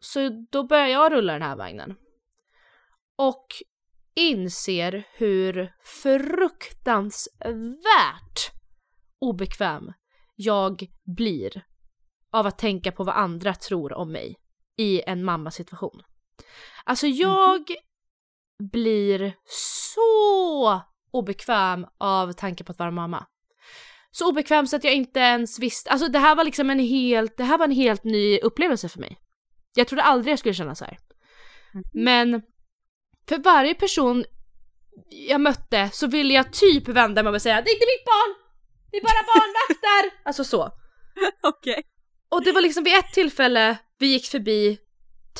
S2: så då börjar jag rulla den här vagnen. Och inser hur fruktansvärt obekväm jag blir av att tänka på vad andra tror om mig i en mammasituation. Alltså jag blir så obekväm av tanken på att vara mamma. Så obekväm så att jag inte ens visste, alltså det här var liksom en helt, det här var en helt ny upplevelse för mig. Jag trodde aldrig jag skulle känna så här. Men för varje person jag mötte så ville jag typ vända mig och säga det är inte mitt barn! Det är bara barnvakter! alltså så.
S1: Okej.
S2: Och det var liksom vid ett tillfälle vi gick förbi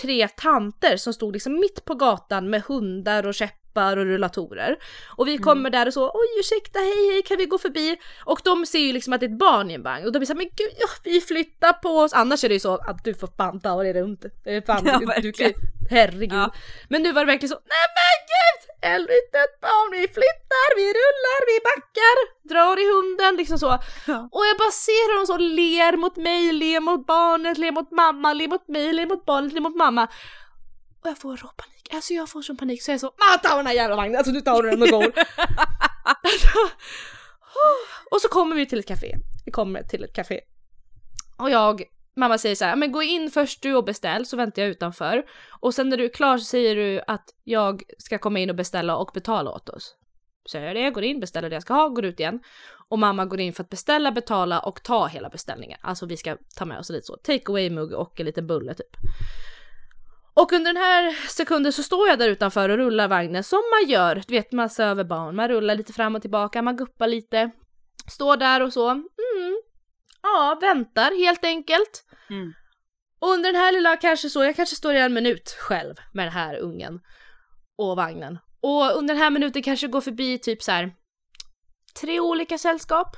S2: tre tanter som stod liksom mitt på gatan med hundar och käppar och rullatorer. Och vi kommer där och så oj ursäkta hej hej kan vi gå förbi? Och de ser ju liksom att det är ett barn i en vagn och de blir såhär men gud ja, vi flyttar på oss. Annars är det ju så att du får fan ta dig runt. Det är fan,
S1: Ja,
S2: du, du. Herregud.
S1: Ja.
S2: Men nu var det verkligen så nej men gud! Ett litet barn, vi flyttar, vi rullar, vi backar, drar i hunden liksom så.
S1: Ja.
S2: Och jag bara ser hur de så ler mot mig, ler mot barnet, ler mot mamma, ler mot mig, ler mot barnet, ler mot mamma. Och jag får råpanik. Alltså jag får sån panik så jag är så "Ah, ta den här jävla vagnen, alltså nu tar du den och går. alltså, och så kommer vi till ett café. Vi kommer till ett café. Och jag, mamma säger så här, men gå in först du och beställ så väntar jag utanför. Och sen när du är klar så säger du att jag ska komma in och beställa och betala åt oss. Så jag gör det, jag går in, beställer det jag ska ha, går ut igen. Och mamma går in för att beställa, betala och ta hela beställningen. Alltså vi ska ta med oss lite så, take away mugg och en liten bulle typ. Och under den här sekunden så står jag där utanför och rullar vagnen som man gör. Du vet, man söver barn, man rullar lite fram och tillbaka, man guppar lite. Står där och så, mm, ja, väntar helt enkelt.
S1: Mm.
S2: Och under den här lilla kanske så, jag kanske står i en minut själv med den här ungen och vagnen. Och under den här minuten kanske går förbi typ så här tre olika sällskap.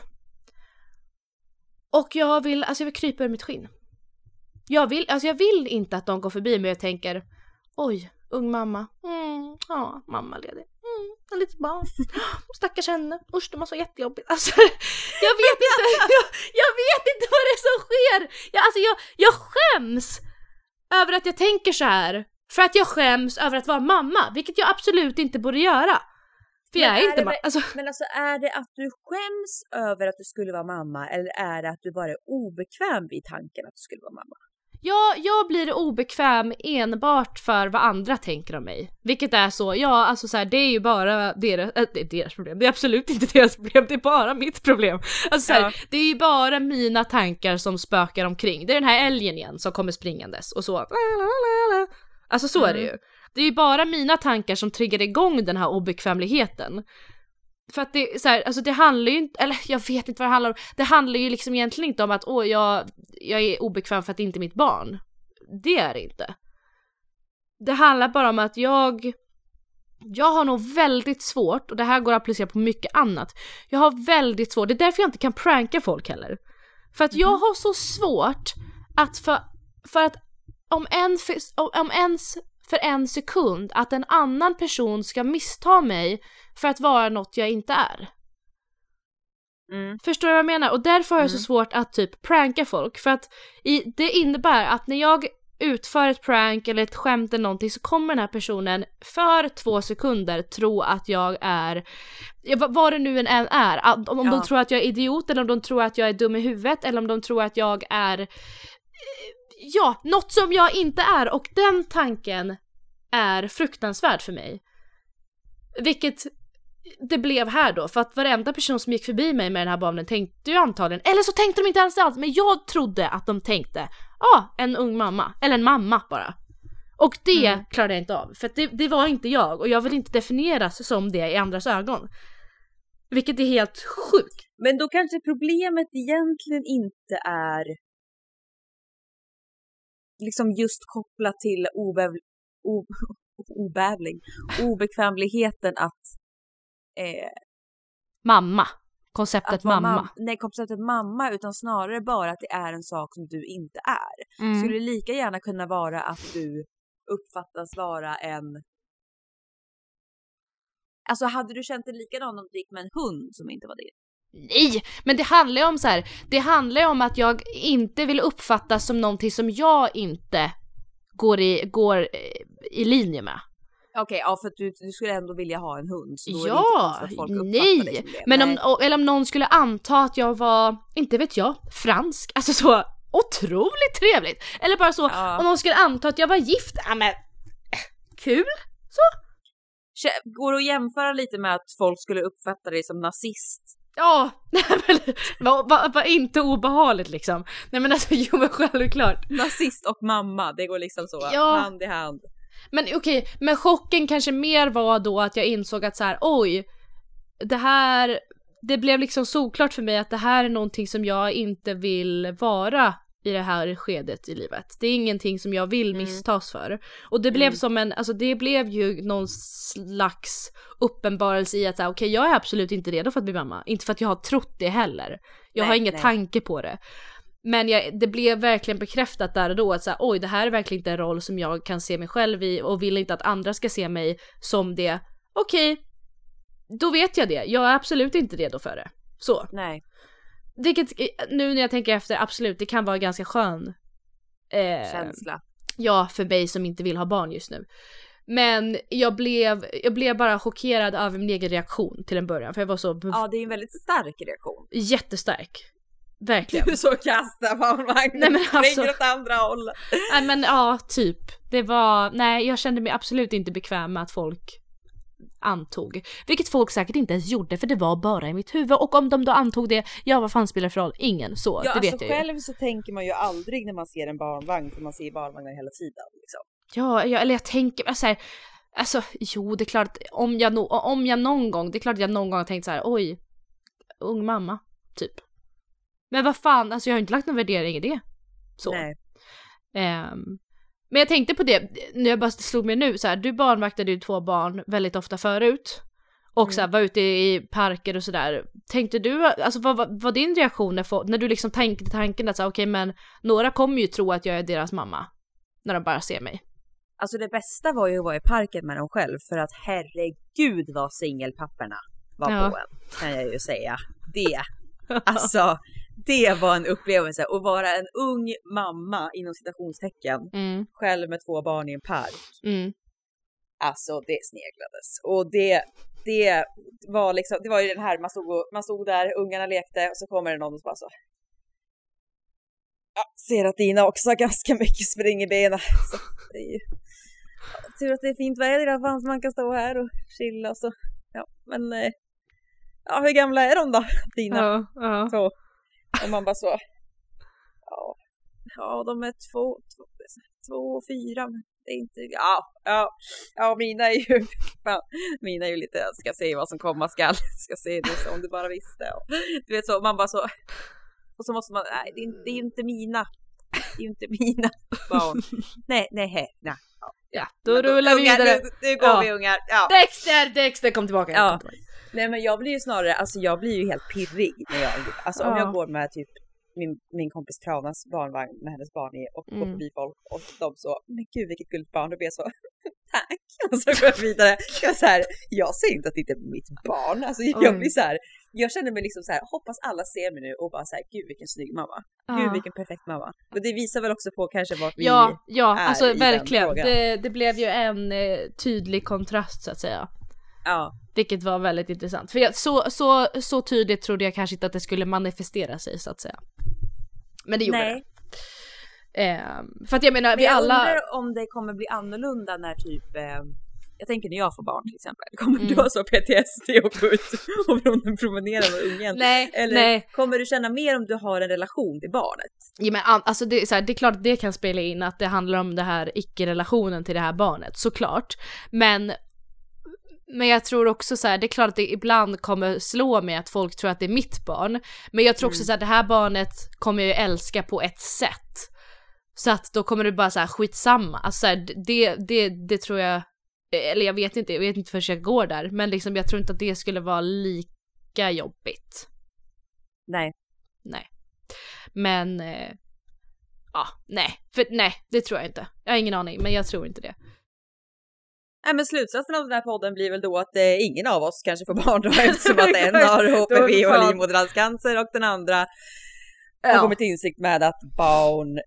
S2: Och jag vill, alltså jag vill krypa ur mitt skinn. Jag vill, alltså jag vill inte att de går förbi men jag tänker oj, ung mamma. Mm, ja, mamma ledig ett litet barn. Stackars henne. Usch, det måste vara jättejobbigt. Alltså, jag vet inte, jag, jag vet inte vad det är som sker. Jag, alltså jag, jag skäms över att jag tänker så här. För att jag skäms över att vara mamma, vilket jag absolut inte borde göra. För
S1: Men
S2: jag är
S1: är
S2: inte mamma. Alltså,
S1: Men alltså är det att du skäms över att du skulle vara mamma eller är det att du bara är obekväm vid tanken att du skulle vara mamma?
S2: Jag, jag blir obekväm enbart för vad andra tänker om mig. Vilket är så, ja alltså så här, det är ju bara deras, äh, det är deras problem, det är absolut inte deras problem, det är bara mitt problem. Alltså så här,
S1: Ja.
S2: det är ju bara mina tankar som spökar omkring. Det är den här älgen igen som kommer springandes och så, la, la, la, la. Alltså så är det
S1: Mm.
S2: ju. Det är ju bara mina tankar som triggar igång den här obekvämligheten. För att det, så här, alltså det handlar ju inte, eller jag vet inte vad det handlar om. Det handlar ju liksom egentligen inte om att åh jag, jag är obekväm för att det inte är mitt barn. Det är det inte. Det handlar bara om att jag, jag har nog väldigt svårt, och det här går att applicera på mycket annat. Jag har väldigt svårt, det är därför jag inte kan pranka folk heller. För att jag har så svårt att för, för att om, en, om ens för en sekund att en annan person ska missta mig för att vara något jag inte är.
S1: Mm.
S2: Förstår du vad jag menar? Och därför har jag så
S1: Mm.
S2: svårt att typ pranka folk för att i, det innebär att när jag utför ett prank eller ett skämt eller någonting så kommer den här personen för två sekunder tro att jag är, vad- det nu än är, att- om, om de
S1: Ja.
S2: tror att jag är idiot eller om de tror att jag är dum i huvudet eller om de tror att jag är, eh, ja, något som jag inte är och den tanken är fruktansvärd för mig. Vilket det blev här då, för att varenda person som gick förbi mig med den här barnen tänkte ju antagligen, eller så tänkte de inte ens alls, men jag trodde att de tänkte, ja, ah, en ung mamma, eller en mamma bara. Och det
S1: Mm.
S2: klarade jag inte av, för det, det var inte jag och jag vill inte definieras som det i andras ögon. Vilket är helt sjukt.
S1: Men då kanske problemet egentligen inte är liksom just kopplat till obev, o, obävling, obekvämligheten att, eh,
S2: Mamma. Konceptet mamma.
S1: mam- nej, konceptet mamma, utan snarare bara att det är en sak som du inte är.
S2: Mm.
S1: Skulle det lika gärna kunna vara att du uppfattas vara en Alltså hade du känt dig likadan om du gick med en hund som inte var din?
S2: Nej, men det handlar ju om så här. det handlar ju om att jag inte vill uppfattas som någonting som jag inte går i, går eh, i linje med.
S1: Okej, ja för du, du skulle ändå vilja ha en hund så då är det inte
S2: Ja,
S1: att folk uppfattar dig
S2: nej!
S1: som det.
S2: Men om,
S1: Nej.
S2: o- eller om någon skulle anta att jag var, inte vet jag, fransk, alltså så otroligt trevligt. Eller bara så,
S1: Ja.
S2: om någon skulle anta att jag var gift, ja men eh, kul.
S1: Kä- Går det att jämföra lite med att folk skulle uppfatta dig som nazist?
S2: Ja, nej var, var inte obehagligt liksom. Nej men alltså jo men självklart.
S1: Nazist och mamma, det går liksom så
S2: Ja.
S1: hand i hand.
S2: Men okej, men chocken kanske mer var då att jag insåg att så här, oj, det här, det blev liksom solklart för mig att det här är någonting som jag inte vill vara i det här skedet i livet. Det är ingenting som jag vill
S1: Mm.
S2: misstas för. Och det blev
S1: Mm.
S2: som en, alltså det blev ju någon slags uppenbarelse i att okej jag är absolut inte redo för att bli mamma. Inte för att jag har trott det heller. Jag har
S1: Nej,
S2: ingen
S1: nej.
S2: tanke på det. Men jag, det blev verkligen bekräftat där och då att så här, oj det här är verkligen inte en roll som jag kan se mig själv i och vill inte att andra ska se mig som det. Okej, då vet jag det. Jag är absolut inte redo för det. Så.
S1: Nej.
S2: Vilket eh, nu när jag tänker efter, absolut, det kan vara ganska skön eh,
S1: Känsla.
S2: Ja, för mig som inte vill ha barn just nu. Men jag blev, jag blev bara chockerad över min egen reaktion till en början för jag var så
S1: Ja, det är en väldigt stark reaktion.
S2: jättestark. Verkligen.
S1: Du så kastar barnvagnen,
S2: Nej, men alltså-
S1: åt andra hållet.
S2: Nej men ja, typ. Det var, nej jag kände mig absolut inte bekväm med att folk antog. Vilket folk säkert inte ens gjorde för det var bara i mitt huvud och om de då antog det, ja vad fan spelar det för roll? Ingen så,
S7: Ja,
S2: det vet
S7: alltså
S2: jag ju.
S7: själv så tänker man ju aldrig när man ser en barnvagn, för man ser barnvagnar hela tiden. Liksom.
S2: Ja, jag, eller jag tänker alltså, här, alltså jo det är klart om jag, no, om jag någon gång, det är klart jag någon gång har tänkt så här, oj, ung mamma, typ. Men vad fan, alltså jag har inte lagt någon värdering i det. Så.
S1: Nej.
S2: Ehm, men jag tänkte på det, när jag bara slog mig nu så här, du barnvaktade ju två barn väldigt ofta förut. Och så här, var ute i parker och sådär. Tänkte du, alltså vad vad var din reaktion när, när du liksom tänkte tanken att så här, okej men några kommer ju tro att jag är deras mamma. När de bara ser mig.
S1: Alltså det bästa var ju att vara i parken med dem själv för att herregud vad singelpapperna var
S2: Ja.
S1: på en. Kan jag ju säga. Det. Alltså det var en upplevelse att vara en ung mamma inom citationstecken
S2: Mm,
S1: själv med två barn i en park.
S2: mm.
S1: Alltså det sneglades och det det var liksom, det var ju den här, man stod, och, man stod där, ungarna lekte och så kommer det någon och så bara så. Ja, ser att Dina också har ganska mycket spring i benen. Så det är ju tur att det är fint väder i alla fall så man kan stå här och chilla och så. Ja, men eh, ja, hur gamla är de då, Dina?
S2: Ja, ja.
S1: Så. Och man bara så. Ja, ja de är två, två, två och fyra. Men det är inte, ja, ja, ja mina är ju, fan, mina är ju lite, ska se vad som komma skall, ska se det som du bara visste. Och, du vet så, man bara så. Och så måste man, nej det är, inte- det är ju inte mina, det är ju inte mina barn. Nej, nej, nej. nej.
S2: ja, då rullar vi vidare.
S1: Nu, nu går
S2: Ja.
S1: vi ungar. Ja.
S2: Dexter, Dexter kom tillbaka.
S1: Ja. Nej men jag blir ju snarare, alltså jag blir ju helt pirrig när jag, alltså om
S2: Ja.
S1: jag går med typ min, min kompis Tranas barnvagn med hennes barn i och går
S2: Mm.
S1: förbi folk och de så, men gud vilket gulligt barn, då blir jag så, tack. Och så går jag vidare. Jag, så här, jag ser inte att det inte är mitt barn. Alltså, jag
S2: Mm.
S1: blir så här, jag känner mig liksom så här, hoppas alla ser mig nu och bara så här, gud vilken snygg mamma. Gud
S2: Ja.
S1: vilken perfekt mamma. Och det visar väl också på kanske vart vi
S2: Ja, ja,
S1: är
S2: alltså
S1: i den
S2: verkligen.
S1: frågan.
S2: Det, det blev ju en eh, tydlig kontrast så att säga.
S1: Ja,
S2: Vilket var väldigt intressant. För jag, så, så, så tydligt trodde jag kanske inte att det skulle manifestera sig så att säga. Men det gjorde
S1: nej.
S2: det. Ehm, för att jag menar,
S1: Men
S2: vi
S1: jag
S2: alla...
S1: undrar om det kommer bli annorlunda när typ eh, jag tänker när jag får barn till exempel, kommer
S2: Mm.
S1: du ha så PTSD och gå ut och pro- promenera med ungen?
S2: Nej,
S1: Eller
S2: nej.
S1: kommer du känna mer om du har en relation till barnet?
S2: Ja, men alltså det, är så här, det är klart att det kan spela in att det handlar om det här icke-relationen till det här barnet, såklart. Men, men jag tror också så här, det är klart att det ibland kommer slå mig att folk tror att det är mitt barn. Men jag tror också så här, det här barnet kommer jag ju älska på ett sätt. Så att då kommer det bara så här skitsamma. Alltså så här, det, det, det tror jag, eller jag vet inte, jag vet inte förrän jag går där. Men liksom jag tror inte att det skulle vara lika jobbigt.
S1: Nej.
S2: Nej. Men... Eh, ja, nej. För nej, det tror jag inte. Jag har ingen aning, men jag tror inte det.
S1: Nej men slutsatsen av den här podden blir väl då att eh, ingen av oss kanske får barn då eftersom att en har HPV och livmoderhalscancer och den andra har
S2: Ja.
S1: kommit till insikt med att barn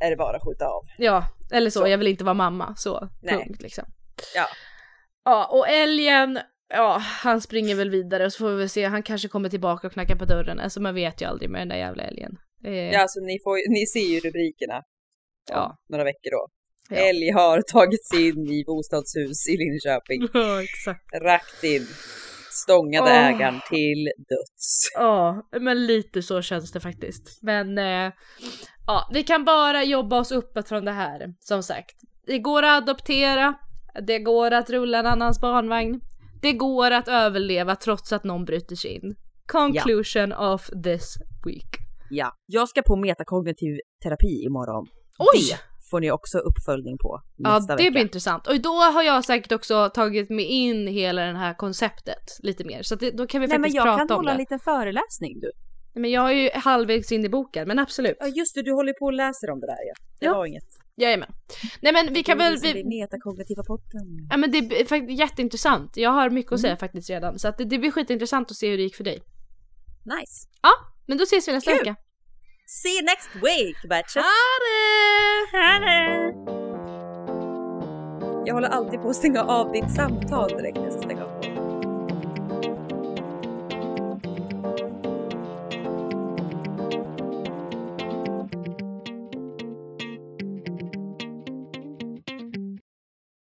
S1: är det bara att skjuta av.
S2: Ja, eller så.
S1: Så.
S2: Jag vill inte vara mamma. Så,
S1: Nej.
S2: punkt liksom.
S1: Ja.
S2: Ja, och älgen, ja, han springer väl vidare och så får vi väl se. Han kanske kommer tillbaka och knackar på dörren. Alltså man vet ju aldrig med den där jävla älgen. Eh,
S1: Ja alltså ni, får, ni ser ju rubrikerna
S2: Ja.
S1: några veckor då.
S2: Ja.
S1: Älg har tagit sig in i bostadshus i Linköping.
S2: Ja, exakt.
S1: Rakt in. Stångade
S2: Åh.
S1: ägaren till döds.
S2: Ja, men lite så känns det faktiskt. Men eh, ja, vi kan bara jobba oss uppåt från det här, som sagt. Det går att adoptera, det går att rulla en annans barnvagn, det går att överleva trots att någon bryter sig in. Conclusion of this week.
S1: Ja. Jag ska på metakognitiv terapi imorgon.
S2: Oj!
S1: Det får ni också uppföljning på
S2: Ja,
S1: nästa
S2: det
S1: vecka.
S2: blir intressant. Och då har jag säkert också tagit mig in hela det här konceptet lite mer. Så det, då kan vi
S1: Nej men
S2: faktiskt
S1: jag
S2: prata
S1: kan
S2: om
S1: hålla
S2: det.
S1: en liten föreläsning du.
S2: Nej, Men jag är ju halvvägs in i boken, men absolut.
S1: Ja just det, du håller på och läser om det där ja. Det
S2: Ja.
S1: var inget.
S2: Jajamän. Nej men vi kan väl...
S1: liksom
S2: Vi,
S1: det metakognitiva podden.
S2: Ja men det är faktiskt jätteintressant. Jag har mycket
S1: Mm.
S2: att säga faktiskt redan. Så att det, det blir skitintressant att se hur det gick för dig.
S1: Nice.
S2: Ja, men då ses vi nästa
S1: Kul.
S2: vecka.
S1: See you next week bitches!
S2: Ha det!
S1: Jag håller alltid på att stänga av ditt samtal direkt när jag ska stänga av.